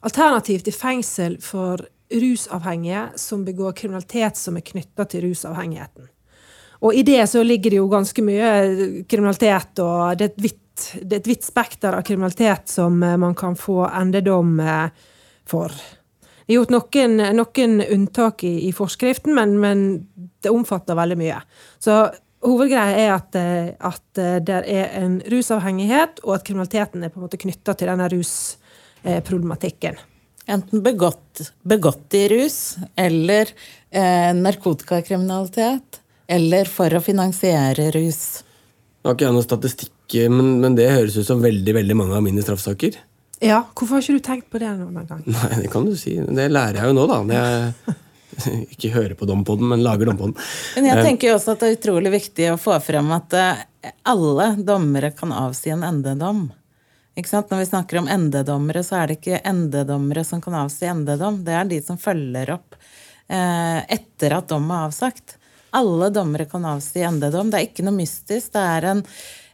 alternativ til fengsel for rusavhengige som begår kriminalitet som er knytta til rusavhengigheten. Og i det så ligger det jo ganske mye kriminalitet, og det er et vidt, er et vidt spekter av kriminalitet som eh, man kan få endedom eh, for. Det er gjort noen, noen unntak i, i forskriften, men, men, det omfatter veldig mye. Så hovedgreia er at, eh, at eh, det er en rusavhengighet, og at kriminaliteten er på en måte knytta til denne rusproblematikken. Enten begått, begått, i rus, eller eh, narkotikakriminalitet, eller for å finansiere rus. Nå har ikke jeg noe statistikk, men, men det høres ut som veldig veldig mange av mine straffesaker. Ja, Hvorfor har ikke du tenkt på det noen gang? Nei, Det kan du si. Det lærer jeg jo nå, da. Når jeg ikke hører på Dompoden, men lager Dompoden. Men jeg eh, tenker jo også at det er utrolig viktig å få frem at eh, alle dommere kan avsi en endedom. Ikke sant? Når vi snakker om endedommere, så er det ikke endedommere som kan avsi endedom. Det er de som følger opp eh, etter at dom er avsagt. Alle dommere kan avsi endedom. Det er ikke noe mystisk. Det er en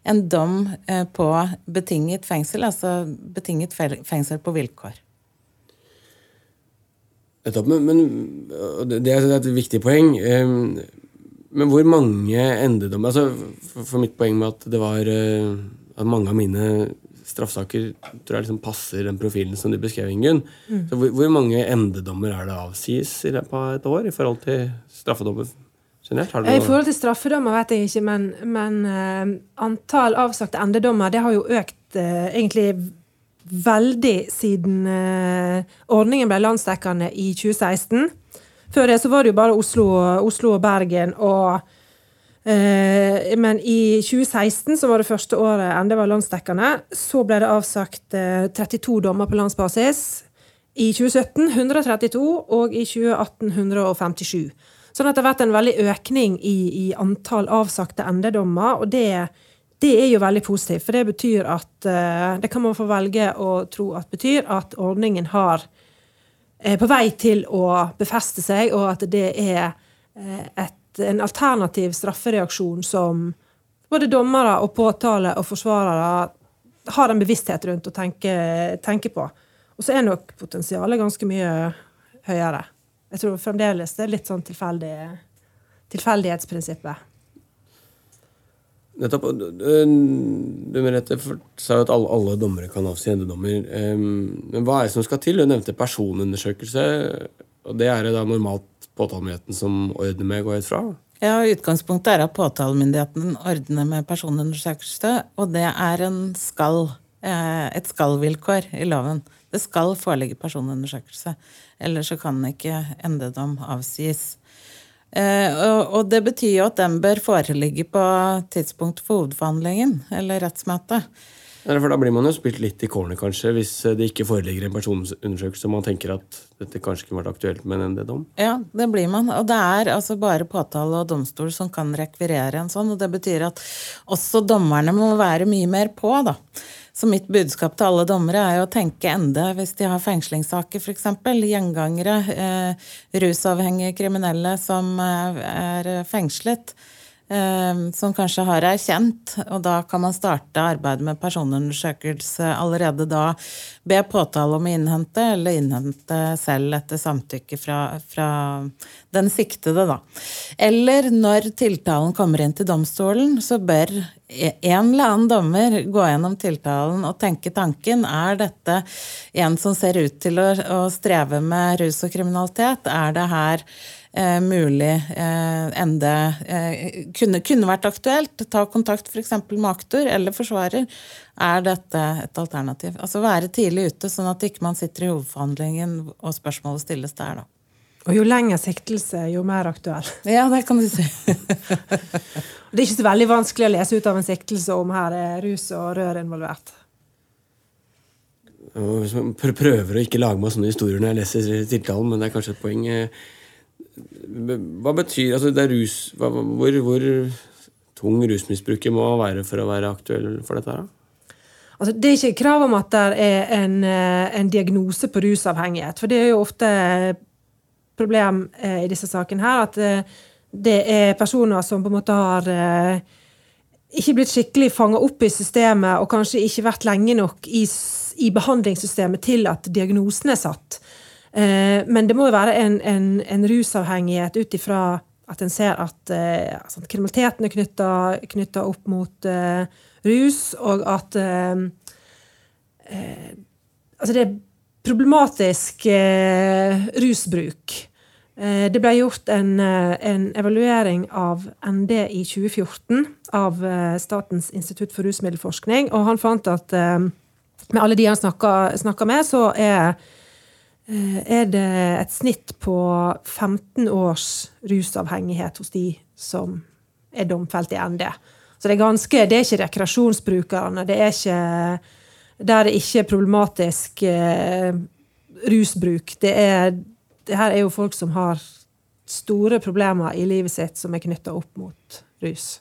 en dom eh, på betinget fengsel, altså betinget fengsel på vilkår. Men, men, det er et viktig poeng. Men hvor mange endedommer altså For mitt poeng med at det var eh, at mange av mine straffesaker tror jeg liksom passer den profilen som du beskrev, Ingunn. Mm. hvor, hvor, mange endedommer er det avsies i løpet av et år i forhold til straffedommer generelt? I forhold til straffedommer vet jeg ikke, men, men uh, antall avsagte endedommer det har jo økt uh, egentlig veldig siden uh, ordningen ble landsdekkende i 2016. Før det så var det jo bare Oslo, Oslo og Bergen. og men i 2016, som var det første året ND var landsdekkende, så ble det avsagt 32 dommer på landsbasis. I 2017 132, og i 2018 157. Sånn at det har vært en veldig økning i, i antall avsagte endedommer. Og det, det, er jo veldig positivt, for det betyr at uh, Det kan man få velge å tro at betyr at ordningen har er på vei til å befeste seg, og at det er uh, et, en alternativ straffereaksjon som både dommere og påtale og forsvarere har en bevissthet rundt å tenke, tenke på. Og så er nok potensialet ganske mye høyere. Jeg tror fremdeles det er litt sånn tilfeldig, tilfeldighetsprinsippet. Nettopp. Du Merete, sa at alle, alle, dommere kan avsi endedommer. Men hva er det som skal til? Du nevnte personundersøkelse. og Det er det da normalt påtalemyndigheten som ordner med, går ut fra? Ja, Utgangspunktet er at påtalemyndigheten ordner med personundersøkelse, og det er skal, eh, et skal-vilkår i loven. Det skal foreligge personundersøkelse. Ellers så kan ikke endedom avsies. Eh, og det betyr jo at den bør foreligge på tidspunkt for hovedforhandlingen, eller rettsmøtet. Ja, for Da blir man jo spilt litt i kårene, kanskje, hvis det ikke foreligger en personundersøkelse og man tenker at dette kanskje kunne vært aktuelt med en ND-dom? Ja, det blir man. Og det er altså bare påtale og domstol som kan rekvirere en sånn. Og det betyr at også dommerne må være mye mer på, da. Så mitt budskap til alle dommere er å tenke ende hvis de har fengslingssaker, f.eks. Gjengangere, eh, rusavhengige kriminelle som eh, er fengslet. Ehm, som kanskje har erkjent, og da kan man starte arbeidet med personundersøkelse allerede da. Be påtale om å innhente, eller innhente selv etter samtykke fra, fra den siktede, da. Eller når tiltalen kommer inn til domstolen, så bør en eller annen dommer gå gjennom tiltalen og tenke tanken. Er dette en som ser ut til å, å streve med rus og kriminalitet? Er det her eh, mulig eh, ende eh, kunne, kunne, vært aktuelt. Ta kontakt f.eks. med aktor eller forsvarer. Er dette et alternativ? Altså Være tidlig ute, sånn at ikke man sitter i hovedforhandlingen og spørsmålet stilles der. da. Og jo lenger siktelse, jo mer aktuell. Ja, det kan du si. det er ikke så veldig vanskelig å lese ut av en siktelse om her er rus og rør involvert. Hvis man prøver å ikke lage meg sånne historier når jeg leser tiltalen, men det er kanskje et poeng. Hva betyr altså det er rus, hva, hvor, hvor, tung rusmisbruket må være for å være aktuell for dette? her? Altså, det er ikke krav om at det er en, eh, en, diagnose på rusavhengighet. For det er jo ofte problem eh, i disse sakene her. At eh, det er personer som på en måte har eh, ikke blitt skikkelig fanga opp i systemet, og kanskje ikke vært lenge nok i, i behandlingssystemet til at diagnosen er satt. Eh, men det må jo være en, en, en rusavhengighet ut ifra at en ser at eh, altså, kriminaliteten er knytta opp mot uh, rus, og at uh, uh, Altså, det er problematisk rusbruk. Det ble gjort en, en, evaluering av ND i 2014 av Statens institutt for rusmiddelforskning, og han fant at med alle de han snakka med, så er er det et snitt på 15 års rusavhengighet hos de som er domfelt i ND. Så det er ganske, det er ikke rekreasjonsbrukerne. Det er ikke der det ikke er problematisk eh, rusbruk. Det, er, det her er jo folk som har store problemer i livet sitt som er knytta opp mot rus.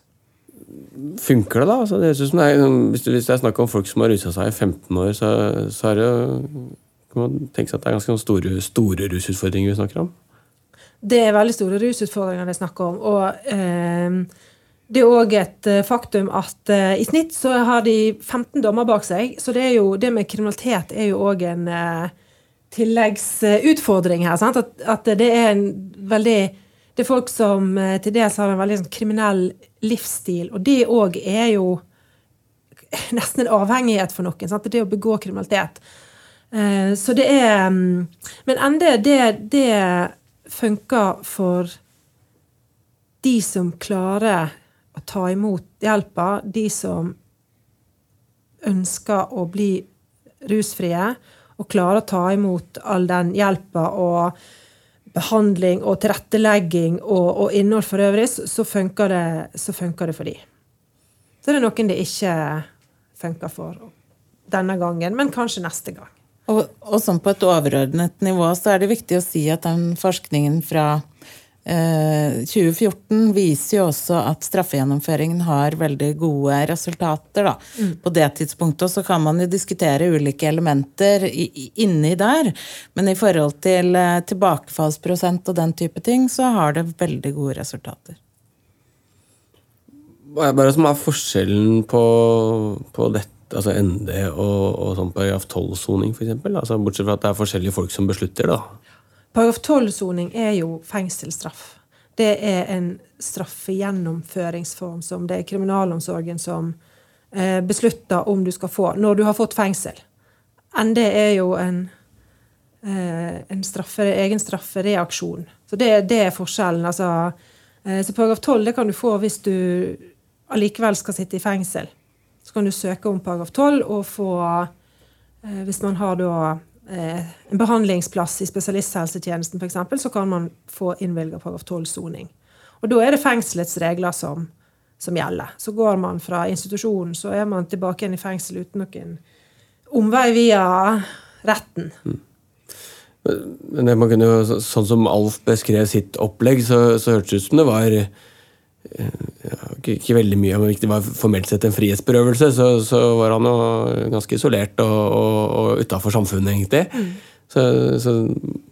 Funker det, da? Altså, det det er, hvis, det er snakk om folk som har rusa seg i 15 år, så, så er det jo man tenke seg at det er ganske store, store rusutfordringer vi snakker om? Det er veldig store rusutfordringer det er snakk om. Og eh, det er òg et faktum at eh, i snitt så har de 15 dommer bak seg. Så det, jo, det med kriminalitet er jo òg en eh, tilleggsutfordring her. At, at, det er en veldig Det er folk som eh, til dels har en veldig sånn, kriminell livsstil. Og det òg er jo nesten en avhengighet for noen. Sant? Det å begå kriminalitet. Eh, så det er mm, Men ND, det, det funker for de som klarer å ta imot hjelpa, de som ønsker å bli rusfrie, og klarer å ta imot all den hjelpa og behandling og tilrettelegging og, og innhold for øvrig, så funker, det, så funker det for de. Så det er noen det ikke funker for denne gangen, men kanskje neste gang. Og, og sånn på et overordnet nivå så er det viktig å si at den forskningen fra eh, 2014 viser jo også at straffegjennomføringen har veldig gode resultater. Da. Mm. På det tidspunktet så kan man jo diskutere ulike elementer i, inni der, men i forhold til eh, tilbakefallsprosent og den type ting, så har det veldig gode resultater. Hva er bare som er forskjellen på, på dette altså ND og, og sånn paragraf 12-soning, f.eks.? Altså, bortsett fra at det er forskjellige folk som beslutter, da. Paragraf 12-soning er jo fengselsstraff. Det er en straffegjennomføringsform som det er kriminalomsorgen som eh, beslutter om du skal få når du har fått fengsel. ND er jo en, eh, en straffe, egen straffereaksjon. Så det, det er forskjellen. Altså, eh, så paragraf 12 det kan du få hvis du allikevel skal sitte i fengsel. Kan du søke om paragraf 12 og få eh, Hvis man har da Eh, en behandlingsplass i spesialisthelsetjenesten f.eks., så kan man få innvilga paragraf 12-soning. Og da er det fengselets regler som, som, gjelder. Så går man fra institusjonen, så er man tilbake igjen i fengsel uten noen omvei via retten. Mm. Men man kunne Sånn som Alf beskrev sitt opplegg, så, så hørtes det ut som det var ja, ikke veldig mye, men det var formelt sett en frihetsberøvelse, så, så var han jo ganske isolert og, og, og utafor samfunnet, egentlig. Mm. Så, så,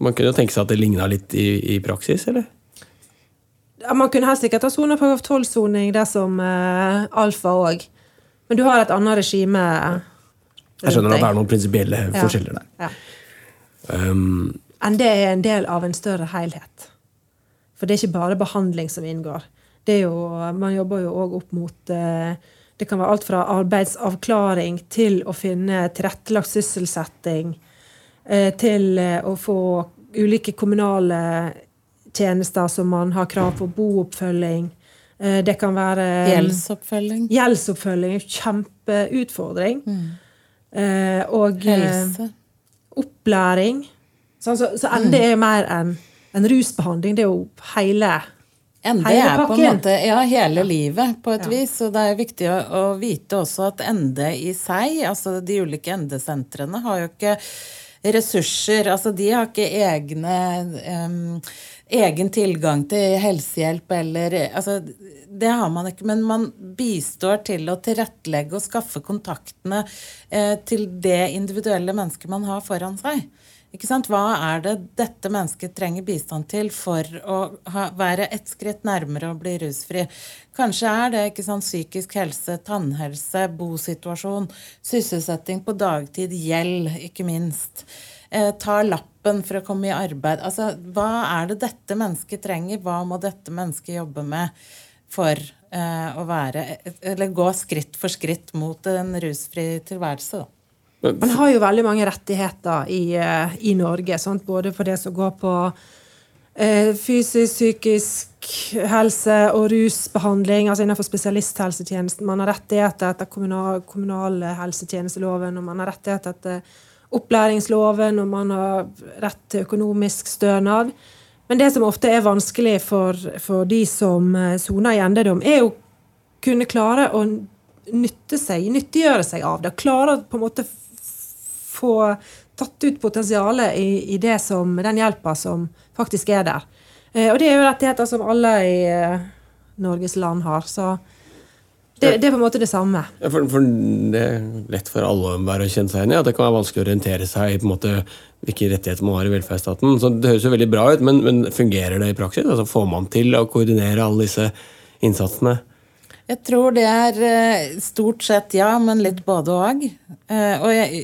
man kunne jo tenke seg at det ligna litt i, i, praksis, eller? Ja, man kunne helst ikke ta sone paragraf 12-soning dersom uh, alfa òg. Men du har et annet regime. Jeg skjønner at det er noen prinsipielle ja. forskjeller der. Ja. Um, Enn det er en del av en større helhet. For det er ikke bare behandling som inngår det er jo, man jobber jo òg opp mot eh, Det kan være alt fra arbeidsavklaring til å finne tilrettelagt sysselsetting, eh, til eh, å få ulike kommunale tjenester som man har krav på, booppfølging. Det kan være Gjeldsoppfølging. Gjeldsoppfølging. Kjempeutfordring. Mm. Og Helse. opplæring. Så, så, så ND er mer enn en rusbehandling. Det er jo hele ND er på en måte ja, hele livet, på et ja. vis. Og det er viktig å, å, vite også at ND i seg, altså de ulike ND-sentrene, har jo ikke ressurser. Altså de har ikke egne um, egen tilgang til helsehjelp eller altså, Det har man ikke, men man bistår til å tilrettelegge og skaffe kontaktene eh, til det individuelle mennesket man har foran seg. Hva er det dette mennesket trenger bistand til for å ha, være et skritt nærmere å bli rusfri? Kanskje er det sant, psykisk helse, tannhelse, bosituasjon, sysselsetting på dagtid, gjeld, ikke minst. Eh, ta lappen for å komme i arbeid. Altså, hva er det dette mennesket trenger? Hva må dette mennesket jobbe med for eh, å være gå skritt for skritt mot en rusfri tilværelse? da? Man har jo veldig mange rettigheter i, eh, i Norge, sant? både for det som går på eh, fysisk, psykisk helse og rusbehandling, altså innenfor spesialisthelsetjenesten. Man har rettigheter etter kommunal, kommunalhelsetjenesteloven, og man har rettigheter etter opplæringsloven, og man har rett til økonomisk stønad. Men det som ofte er vanskelig for, for de som eh, soner i endedom, er å kunne klare å nytte seg, nyttiggjøre seg av det. Klare å på en måte få tatt ut potensialet i, i det som, den hjelpa som faktisk er der. Eh, og det er jo rettigheter som alle i eh, Norges land har. Så det, det, er på en måte det samme. Ja, for, for, Det er lett for alle å kjenne seg igjen i at det kan være vanskelig å orientere seg i på en måte hvilke rettigheter man har i velferdsstaten. Så Det høres jo veldig bra ut, men, men fungerer det i praksis? Altså Får man til å koordinere alle disse innsatsene? Jeg tror det er eh, stort sett ja, men litt både òg. Og jeg,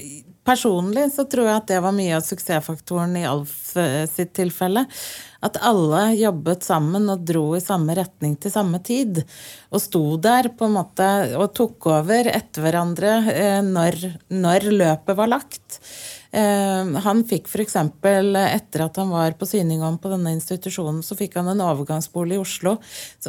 Personlig så tror jeg at det var mye av suksessfaktoren i Alf eh, sitt tilfelle. At alle jobbet sammen og dro i samme retning til samme tid. Og sto der på en måte og tok over etter hverandre eh, når, når løpet var lagt. Eh, han fikk f.eks. etter at han var på Syningom på denne institusjonen, så fikk han en overgangsbolig i Oslo.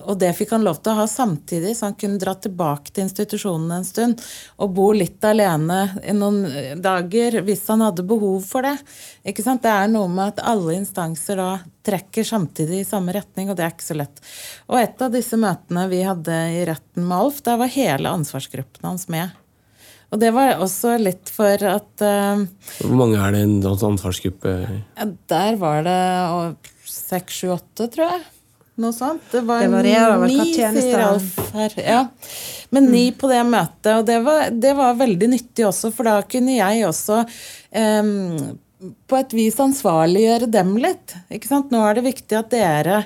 Og det fikk han lov til å ha samtidig, så han kunne dra tilbake til institusjonen en stund og bo litt alene i noen dager hvis han hadde behov for det. Ikke sant? Det er noe med at alle instanser da trekker samtidig i samme retning, og det er ikke så lett. Og et av disse møtene vi hadde i retten med Alf, der var hele ansvarsgruppen hans med. Og det var også litt for at uh, Hvor mange er det i en sånn ansvarsgruppe? Der var det seks, sju, åtte, tror jeg. Noe sånt. Det var det varierer vel sier Alf her. Ja. Men ni mm. på det møtet. Og det var, det var, veldig nyttig også, for da kunne jeg også um, på et vis ansvarliggjøre dem litt. Ikke sant? Nå er det viktig at dere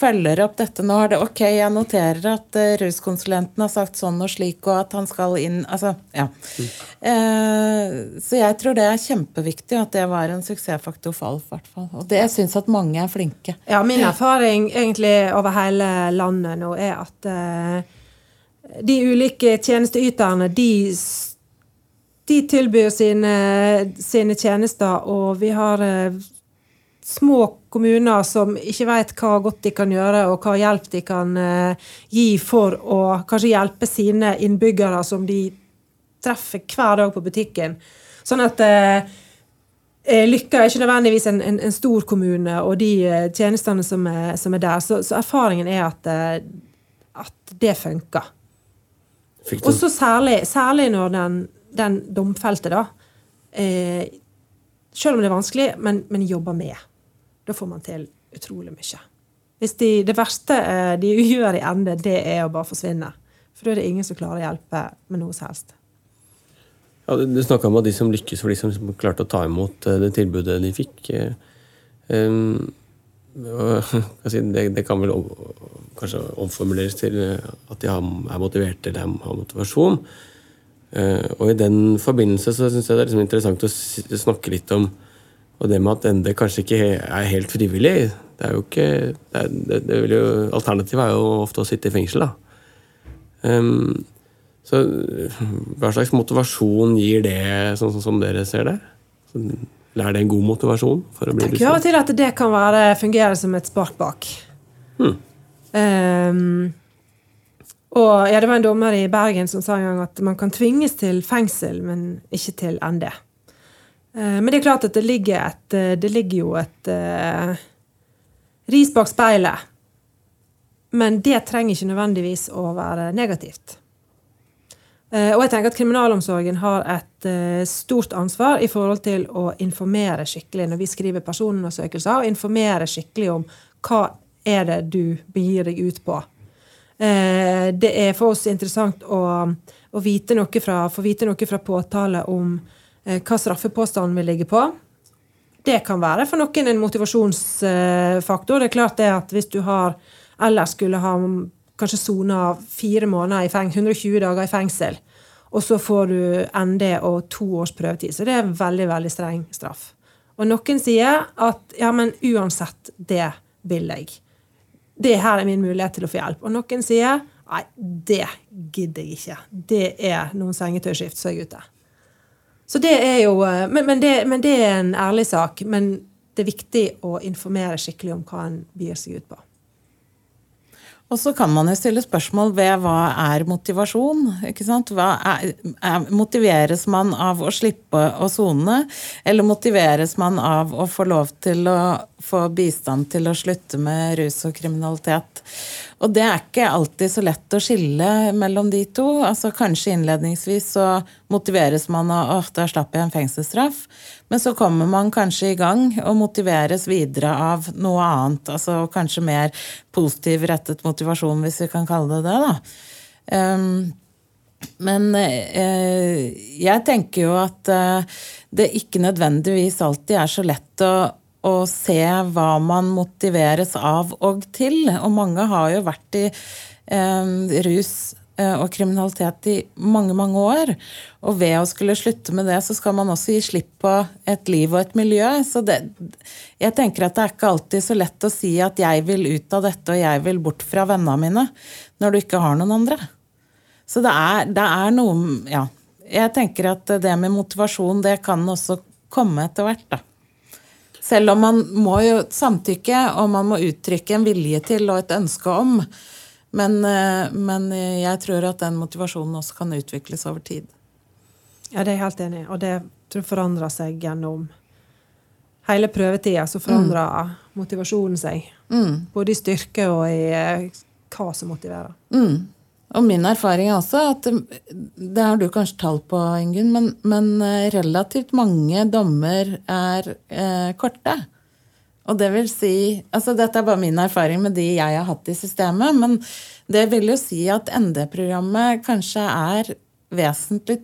følger opp dette nå. Er det ok, jeg noterer at uh, ruskonsulenten har sagt sånn og slik, og at han skal inn Altså, ja. Mm. Uh, så jeg tror det er kjempeviktig at det var en suksessfaktor for Alf, hvert fall. Og det jeg syns at mange er flinke. Ja, min erfaring egentlig over hele landet nå er at uh, de ulike tjenesteyterne, de de tilbyr sine, sine, tjenester, og vi har små kommuner som ikke vet hva godt de kan gjøre, og hva hjelp de kan uh, gi for å kanskje hjelpe sine innbyggere som de treffer hver dag på butikken. Sånn at uh, Lykka er ikke nødvendigvis en, en, en, stor kommune og de uh, tjenestene som er, som er der. Så, så, erfaringen er at, at det funker. Og så særlig, særlig, når den, den domfelte, da Selv om det er vanskelig, men, men jobber med. Da får man til utrolig mye. Hvis de, det verste eh, de gjør i ende, det er å bare forsvinne. For da er det ingen som klarer å hjelpe med noe som helst. Ja, du snakka om de som lykkes, for de som klarte å ta imot eh, det tilbudet de fikk. Um, det, det, kan vel kanskje omformuleres til at de er motiverte eller har motivasjon. Og I den forbindelse så syns jeg det er liksom interessant å snakke litt om og det med at ND kanskje ikke er helt frivillig det er jo ikke, det er, det, jo, Alternativet er jo ofte å sitte i fengsel. da. Um, så hva slags motivasjon gir det, sånn som, som dere ser det? Eller er det en god motivasjon? for å bli Jeg tenker av og til at det kan være, fungere som et spark bak. Hmm. Um, og ja, Det var en dommer i Bergen som sa en gang at man kan tvinges til fengsel, men ikke til ND. Eh, men det er klart at det ligger, et, eh, det ligger jo et uh, ris bak speilet. Men det trenger ikke nødvendigvis å være negativt. Uh, og jeg tenker at kriminalomsorgen har et uh, stort ansvar i forhold til å informere skikkelig når vi skriver personundersøkelser, og informere skikkelig om hva er det du begir deg ut på. Det er for oss interessant å, å vite noe fra, få vite noe fra påtale om hva straffepåstanden vil ligge på. Det kan være for noen en motivasjonsfaktor. Det er klart det at hvis du har ellers skulle ha kanskje sona fire måneder i fengsel, 120 dager i fengsel, og så får du ND og to års prøvetid. Så det er en veldig, veldig streng straff. Og noen sier at ja, men uansett, det vil jeg. Det her er min mulighet til å få hjelp. Og noen sier nei, det gidder jeg ikke. Det er noen sengetøyskift så er ute. Så det er jo eh, men, men, det, men, det, er en ærlig sak. Men det er viktig å informere skikkelig om hva en byr seg ut på. Og så kan man jo stille spørsmål ved hva er motivasjon? ikke sant? Er, er, motiveres man av å slippe å sone, eller motiveres man av å få lov til å få bistand til å slutte med rus og kriminalitet? Og det er ikke alltid så lett å skille mellom de to. Altså Kanskje innledningsvis så motiveres man av at da slapp jeg en fengselsstraff. Men så kommer man kanskje i gang og motiveres videre av noe annet. Altså kanskje mer positiv rettet motivasjon, hvis vi kan kalle det det. da. Um, men eh, jeg tenker jo at eh, det ikke nødvendigvis alltid er så lett å å se hva man motiveres av og til. Og mange har jo vært i eh, rus og kriminalitet i mange, mange år. Og ved å skulle slutte med det, så skal man også gi slipp på et liv og et miljø. Så det, jeg tenker at det er ikke alltid så lett å si at jeg vil ut av dette, og jeg vil bort fra vennene mine, når du ikke har noen andre. Så det er, det er noe Ja. Jeg tenker at det med motivasjon, det kan også komme etter hvert, da. Selv om man må jo samtykke, og man må uttrykke en vilje til og et ønske om. Men, eh, men jeg tror at den motivasjonen også kan utvikles over tid. Ja, det er jeg helt enig i. Og det tror jeg forandrer seg gjennom hele prøvetida. Så forandrer mm. motivasjonen seg. Mm. Både i styrke og i eh, hva som motiverer. Mm. Og min erfaring er også at det har du kanskje tall på, Ingunn, men, men, eh, relativt mange dommer er eh, korte. Og det vil si altså Dette er bare min erfaring med de jeg har hatt i systemet. Men det vil jo si at ND-programmet kanskje er vesentlig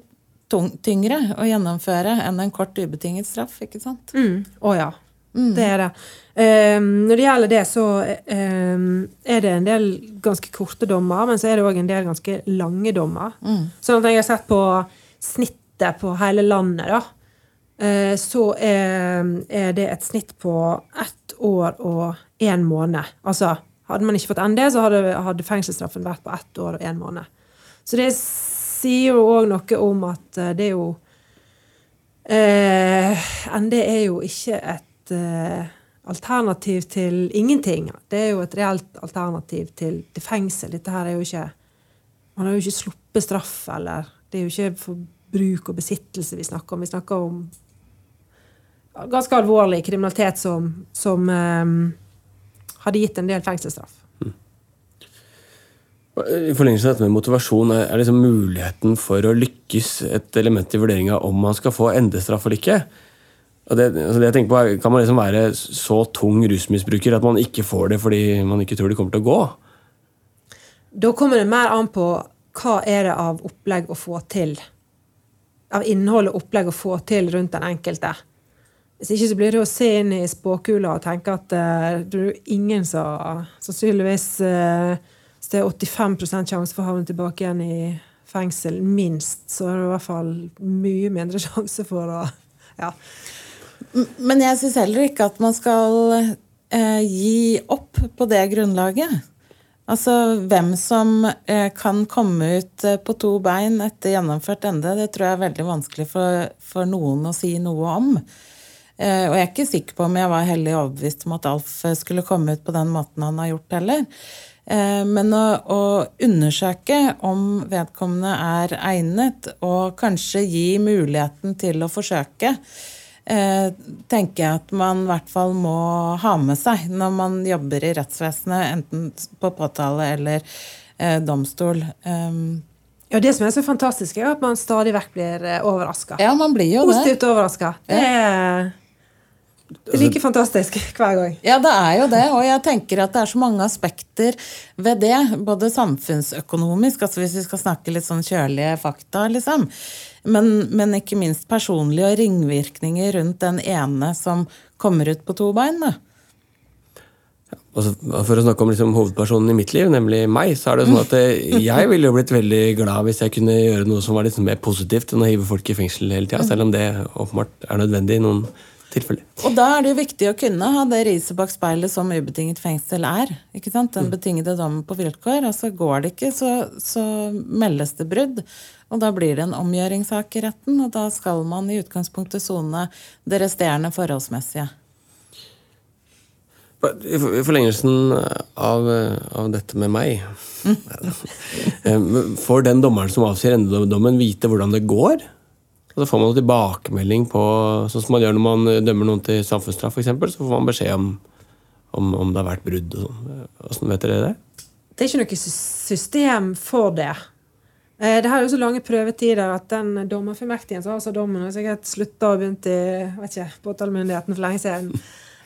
tyngre å gjennomføre enn en kort ubetinget straff. ikke sant? Mm. oh, ja. Mm. Det er det. Um, når det gjelder det, så um, er det en del ganske korte dommer, men så er det òg en del ganske lange dommer. Mm. Sånn at jeg har sett på snittet på hele landet, da, uh, så er, er, det et snitt på ett år og én måned. Altså, hadde man ikke fått ND, så hadde, hadde fengselsstraffen vært på ett år og én måned. Så det sier jo òg noe om at uh, det er jo eh, ND er jo ikke et alternativ til ingenting. Det er jo et reelt alternativ til, til fengsel. Dette her er jo ikke Man har jo ikke sluppet straff, eller Det er jo ikke for bruk og besittelse vi snakker om. Vi snakker om ganske alvorlig kriminalitet som, som um, hadde gitt en del fengselsstraff. Mm. I forlengelse av dette med motivasjon, er liksom muligheten for å lykkes et element i vurderinga om man skal få endestraff eller ikke? Det, altså det, jeg tenker på er, Kan man liksom være så tung rusmisbruker at man ikke får det fordi man ikke tror det kommer til å gå? Da kommer det mer an på hva er det av opplegg å få til. Av innhold og opplegg å få til rundt den enkelte. Hvis ikke så blir det å se inn i spåkula og tenke at uh, det er ingen som sannsynligvis uh, Hvis det er 85 sjanse for å havne tilbake igjen i fengsel, minst, så er det i hvert fall mye mindre sjanse for å ja, men jeg syns heller ikke at man skal eh, gi opp på det grunnlaget. Altså hvem som eh, kan komme ut eh, på to bein etter gjennomført ende, det tror jeg er veldig vanskelig for, for noen å si noe om. Eh, og jeg er ikke sikker på om jeg var hellig overbevist om at Alf skulle komme ut på den måten han har gjort heller. Eh, men å, å, undersøke om vedkommende er egnet, og kanskje gi muligheten til å forsøke, eh, tenker jeg at man i hvert fall må ha med seg når man jobber i rettsvesenet, enten på påtale eller eh, domstol. Um, ja, Det som er så fantastisk, er at man stadig vekk blir eh, overraska. Ja, man blir jo Positivt overraska. Er det er like fantastisk hver gang. Ja, det er jo det. Og jeg tenker at det er så mange aspekter ved det. Både samfunnsøkonomisk, altså hvis vi skal snakke litt sånn kjølige fakta, liksom. Men, men, ikke minst personlige og ringvirkninger rundt den ene som kommer ut på to bein. Da. Altså, for å snakke om liksom, hovedpersonen i mitt liv, nemlig meg, så er det sånn at eh, jeg ville jo blitt veldig glad hvis jeg kunne gjøre noe som var litt mer positivt enn å hive folk i fengsel hele tida, selv om det åpenbart er nødvendig i noen tilfeller. Og da er det jo viktig å kunne ha det riset bak speilet som ubetinget fengsel er. ikke sant? Den mm. betingede dommen på vilkår. altså Går det ikke, så, så meldes det brudd. Og da blir det en omgjøringssak i retten, og da skal man i utgangspunktet sone det resterende forholdsmessige. I forlengelsen av, av dette med meg mm. Får den dommeren som avsier endedommen, vite hvordan det går? Og så får man tilbakemelding på Sånn som man gjør når man dømmer noen til samfunnsstraff, f.eks. Så får man beskjed om, om, om det har vært brudd og sånn. Åssen vet dere det? Det er ikke noe system for det. Eh, det har jo så lange prøvetider at den dommerfullmektigen som har så dommen, har sikkert slutta og begynt i vet påtalemyndigheten for lenge siden.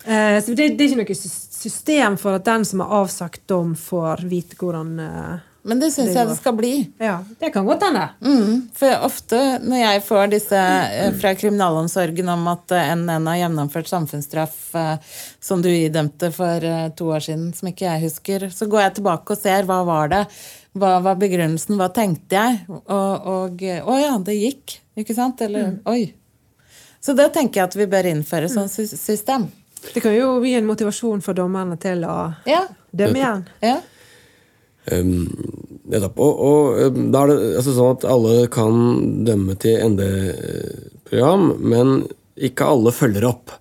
Eh, så det, det, er ikke noe system for at den som har avsagt dom, får vite hvordan eh, men det syns jeg det skal bli. Ja, Det kan godt hende. Mm, for ofte når jeg får disse fra kriminalomsorgen om at NN har gjennomført samfunnsstraff som du idømte for to år siden, som ikke jeg husker, så går jeg tilbake og ser hva var det hva var begrunnelsen? Hva tenkte jeg? Og, og Å ja, det gikk. Ikke sant? Eller mm. oi. Så det tenker jeg at vi bør innføre som sånn system. Det kan jo gi en motivasjon for dommerne til å ja. dømme igjen. Ja. Um, og, og, um, da er det altså sånn at alle kan dømme til ND-program, men ikke alle følger opp.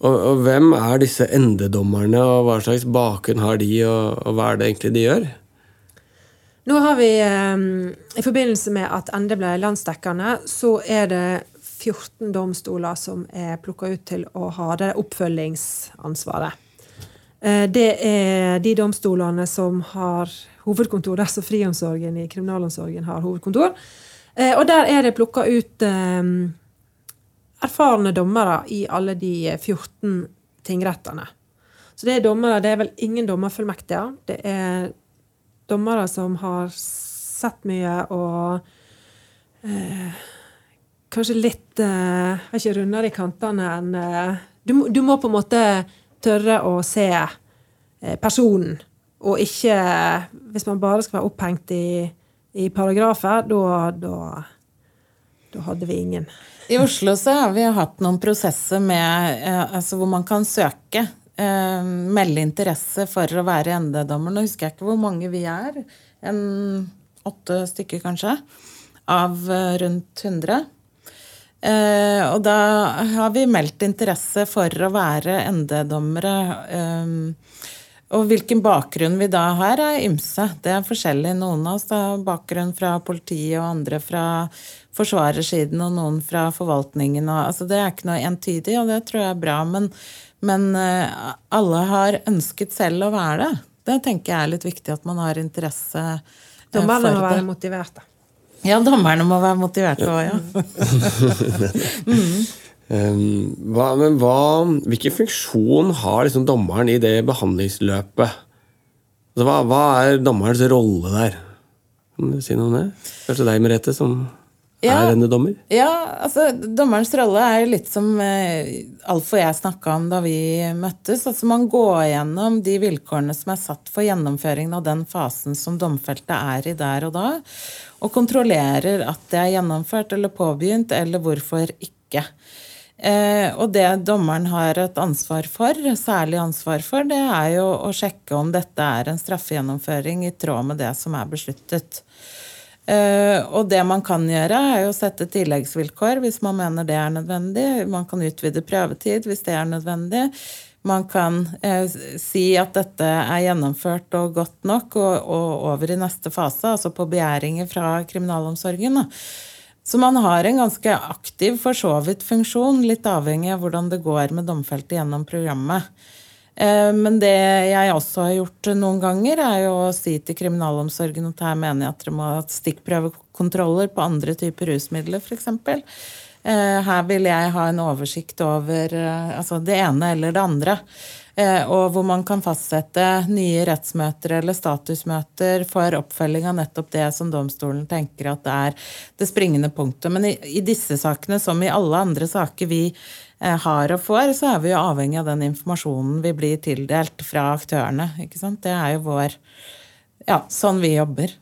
Og, og, hvem er disse ND-dommerne, og hva slags bakgrunn har de, og, og hva er det egentlig de gjør? Nå har vi, um, I forbindelse med at ND ble landsdekkende, så er det 14 domstoler som er plukka ut til å ha det oppfølgingsansvaret. Uh, det er de domstolene som har hovedkontor der som friomsorgen i kriminalomsorgen har hovedkontor. Uh, og der er det plukka ut um, erfarne dommere i alle de 14 tingrettene. Så det er dommere, det er vel ingen dommerfullmektiger. Det er dommere som har sett mye og eh, kanskje litt eh, Har ikke rundere i kantene enn eh, Du, du må på en måte tørre å se eh, personen, og ikke Hvis man bare skal være opphengt i, i paragrafer, da, da, da hadde vi ingen. I Oslo så har vi hatt noen prosesser med, eh, altså hvor man kan søke. Eh, melde interesse for å være ND-dommer. Nå husker jeg ikke hvor mange vi er. En åtte stykker, kanskje. Av eh, rundt 100. Eh, og da har vi meldt interesse for å være ND-dommere. Eh, og hvilken bakgrunn vi da har, er ymse. Det er forskjellig. Noen av oss har bakgrunn fra politiet, og andre fra forsvarersiden, og noen fra forvaltningen. Og, altså, det er ikke noe entydig, og det tror jeg er bra. Men, men eh, alle har ønsket selv å være det. Det tenker jeg er litt viktig, at man har interesse eh, Dommerne må for være det. motiverte. Ja, dommerne må være motiverte òg, ja. Um, hva, men hva, hvilken funksjon har liksom dommeren i det behandlingsløpet? Altså, hva, hva er dommerens rolle der? Kan du si noe om det? Kanskje deg, Merete, som Ja. er denne dommer? Ja, altså Dommerens rolle er litt som eh, Alf og jeg snakka om da vi møttes. altså Man går gjennom de vilkårene som er satt for gjennomføringen av den fasen som domfelte er i der og da, og kontrollerer at det er gjennomført eller påbegynt, eller hvorfor ikke. Eh, og det dommeren har et ansvar for, særlig ansvar for, det er jo å sjekke om dette er en straffegjennomføring i tråd med det som er besluttet. Eh, og det man kan gjøre, er jo å sette tilleggsvilkår hvis man mener det er nødvendig. Man kan utvide prøvetid hvis det er nødvendig. Man kan eh, si at dette er gjennomført og godt nok, og, og over i neste fase, altså på begjæringer fra kriminalomsorgen. Da. Så man har en ganske aktiv for så vidt funksjon, litt avhengig av hvordan det går med domfelte gjennom programmet. Eh, Men det jeg også har gjort noen ganger, er jo å si til kriminalomsorgen at her mener jeg at dere må ha stikkprøvekontroller på andre typer rusmidler, f.eks. Her vil jeg ha en oversikt over eh, altså det ene eller det andre. Eh, Og hvor man kan fastsette nye rettsmøter eller statusmøter for oppfølging av nettopp det som domstolen tenker at det er det springende punktet. Men i, i disse sakene, som i alle andre saker vi eh, har og får, så er vi jo avhengig av den informasjonen vi blir tildelt fra aktørene. Det er jo vår Ja, sånn vi jobber.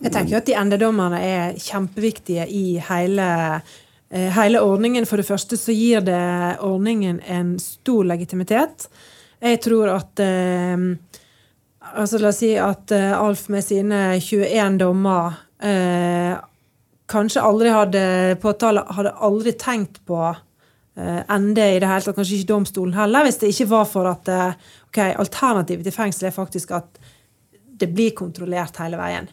Jeg tenker jo at de endedommerne er kjempeviktige i hele, eh, hele ordningen. For det første så gir det ordningen en stor legitimitet. Jeg tror at eh, altså La oss si at eh, Alf med sine 21 dommer eh, kanskje aldri hadde påtale hadde aldri tenkt på eh, ND i det hele tatt, kanskje ikke domstolen heller, hvis det ikke var for at eh, ok, alternativet til fengsel er faktisk at det blir kontrollert hele veien.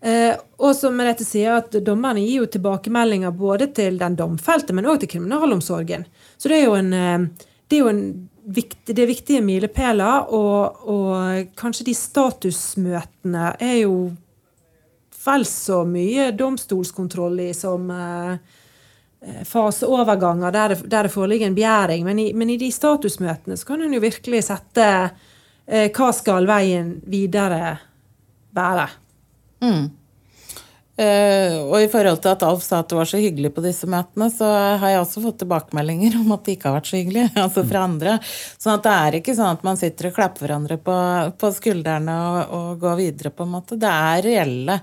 Eh, og som Merete sier, at dommerne gir jo tilbakemeldinger både til den domfelte, men òg til kriminalomsorgen. Så det er jo en, eh, det er jo en viktig, det er viktige milepæler, og, og kanskje de statusmøtene er jo vel så mye domstolskontroll i som eh, eh, faseoverganger der det, der det foreligger en begjæring. Men i, men i de statusmøtene så kan en jo virkelig sette eh, hva skal veien videre være. Eh, og i forhold til at Alf sa at det var så hyggelig på disse møtene, så har jeg også fått tilbakemeldinger om at det ikke har vært så hyggelig. altså fra andre. Sånn at det er ikke sånn at man sitter og klapper hverandre på, på skuldrene og, og går videre, på en måte. Det er reelle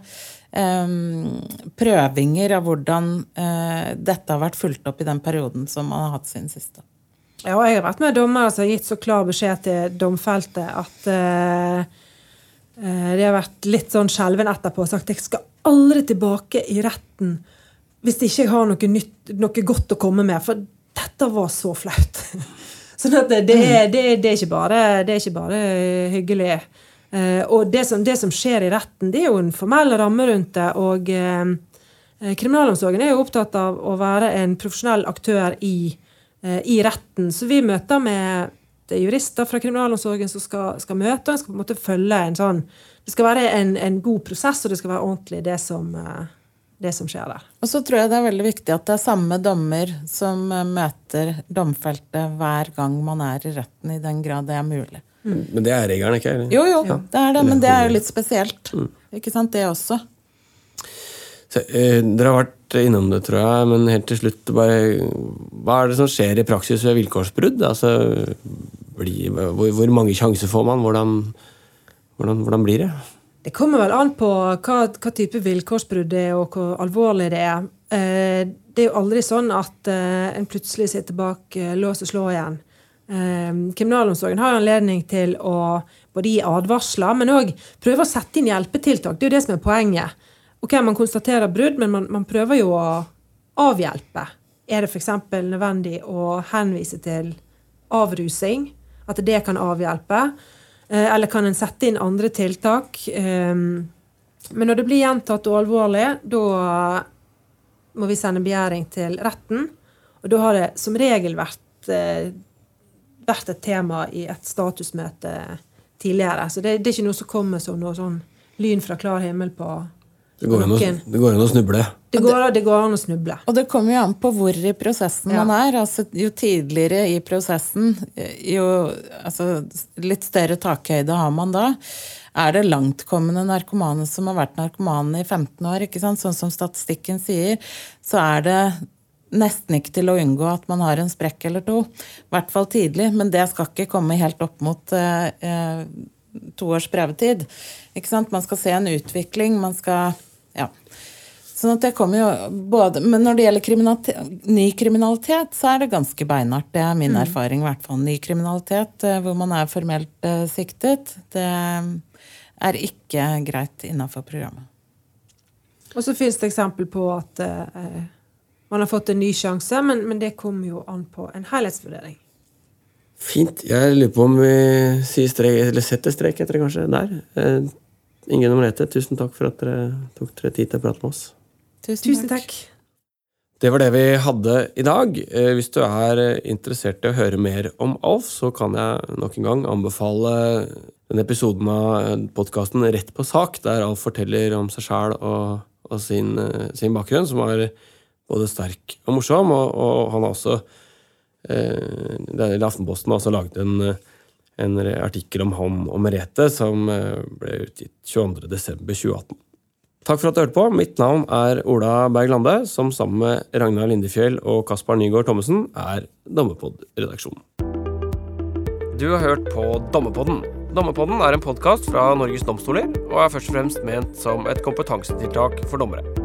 um, prøvinger av hvordan uh, dette har vært fulgt opp i den perioden som man har hatt sin siste. Ja, og jeg har vært med dommere som har gitt så klar beskjed til domfelte at eh, de har vært litt sånn skjelven etterpå og sagt jeg skal aldri tilbake i retten hvis ikke jeg har noe, nytt, noe godt å komme med, for dette var så flaut. sånn at det, det, er, det, er, er bare, det er ikke bare hyggelig. Eh, og det som, det som skjer i retten, det er jo en formell ramme rundt det. og eh, Kriminalomsorgen er jo opptatt av å være en profesjonell aktør i eh, i retten. Så vi møter med jurister fra kriminalomsorgen som skal, skal møte, en skal på en måte følge en sånn Det skal være en, en god prosess, og det skal være ordentlig, det som, eh, det som skjer der. Og så tror jeg det er veldig viktig at det er samme dommer som eh, møter domfelte hver gang man er i retten, i den grad det er mulig. Men det er regelen, ikke sant? Jo, jo, det er det, men det er jo litt spesielt. Ikke sant, det også. Eh, dere har vært innom det, tror jeg, men helt til slutt bare, Hva er det som skjer i praksis ved vilkårsbrudd? Altså, bli, hvor, hvor, mange sjanser får man? Hvordan, hvordan, hvordan, blir det? Det kommer vel an på hva, hva type vilkårsbrudd det er, og hvor alvorlig det er. Eh, det er jo aldri sånn at eh, en plutselig sitter bak lås og slå igjen. Kriminalomsorgen har anledning til å både gi advarsler, men òg prøve å sette inn hjelpetiltak. Det er jo det som er poenget. Ok, Man konstaterer brudd, men man, man prøver jo å avhjelpe. Er det f.eks. nødvendig å henvise til avrusing? At det kan avhjelpe? Eh, eller kan en sette inn andre tiltak? Ehm, men når det blir gjentatt og alvorlig, da må vi sende begjæring til retten. Og da har det som regel vært, eh, vært et tema i et statusmøte tidligere. Så det, det er ikke noe som kommer som noe sånn lyn fra klar himmel på det går, å, det går, an å, snuble. Det går, det går, an å snuble. Og det kommer jo an på hvor i prosessen ja. man er. Altså, jo tidligere i prosessen, jo altså, litt større takhøyde har man da. Er det langtkommende narkomane som har vært narkomane i 15 år, sånn som statistikken sier, så er det nesten ikke til å unngå at man har en sprekk eller to. I hvert fall tidlig, men det skal ikke komme helt opp mot eh, eh to års prøvetid. Ikke sant? Man skal se en utvikling. man skal ja. Sånn at det kommer jo både, Men når det gjelder kriminalitet, ny kriminalitet, så er det ganske beinhardt. Det er min mm. erfaring. i hvert fall. Ny kriminalitet eh, hvor man er formelt uh, siktet, det er ikke greit innafor programmet. Og så finnes det eksempel på at uh, man har fått en ny sjanse, men, men det kommer jo an på en helhetsvurdering. Fint. Jeg lurer på om vi sier strek, eller setter strek etter det, kanskje, der. Eh, Ingunn og Merete, tusen takk for at dere tok dere tid til å prate med oss. Tusen, tusen takk. Det var det vi hadde i dag. Eh, hvis du er interessert i å høre mer om Alf, så kan jeg nok en gang anbefale denne episoden av podkasten Rett på sak, der Alf forteller om seg sjæl og, og sin, eh, sin, bakgrunn, som er både sterk og morsom. Og, og han har også eh, Aftenposten har også laget en, en artikkel om han og Merete som eh, ble utgitt 22.12.2018. Takk for at du hørte på. Mitt navn er Ola Berg Lande, som sammen med Ragnar Lindefjell og Kaspar Nygaard Thommessen er Dommepod-redaksjonen. Du har hørt på Dommepodden. Dommepodden er en podkast fra Norges domstoler og er først og fremst ment som et kompetansetiltak for dommere.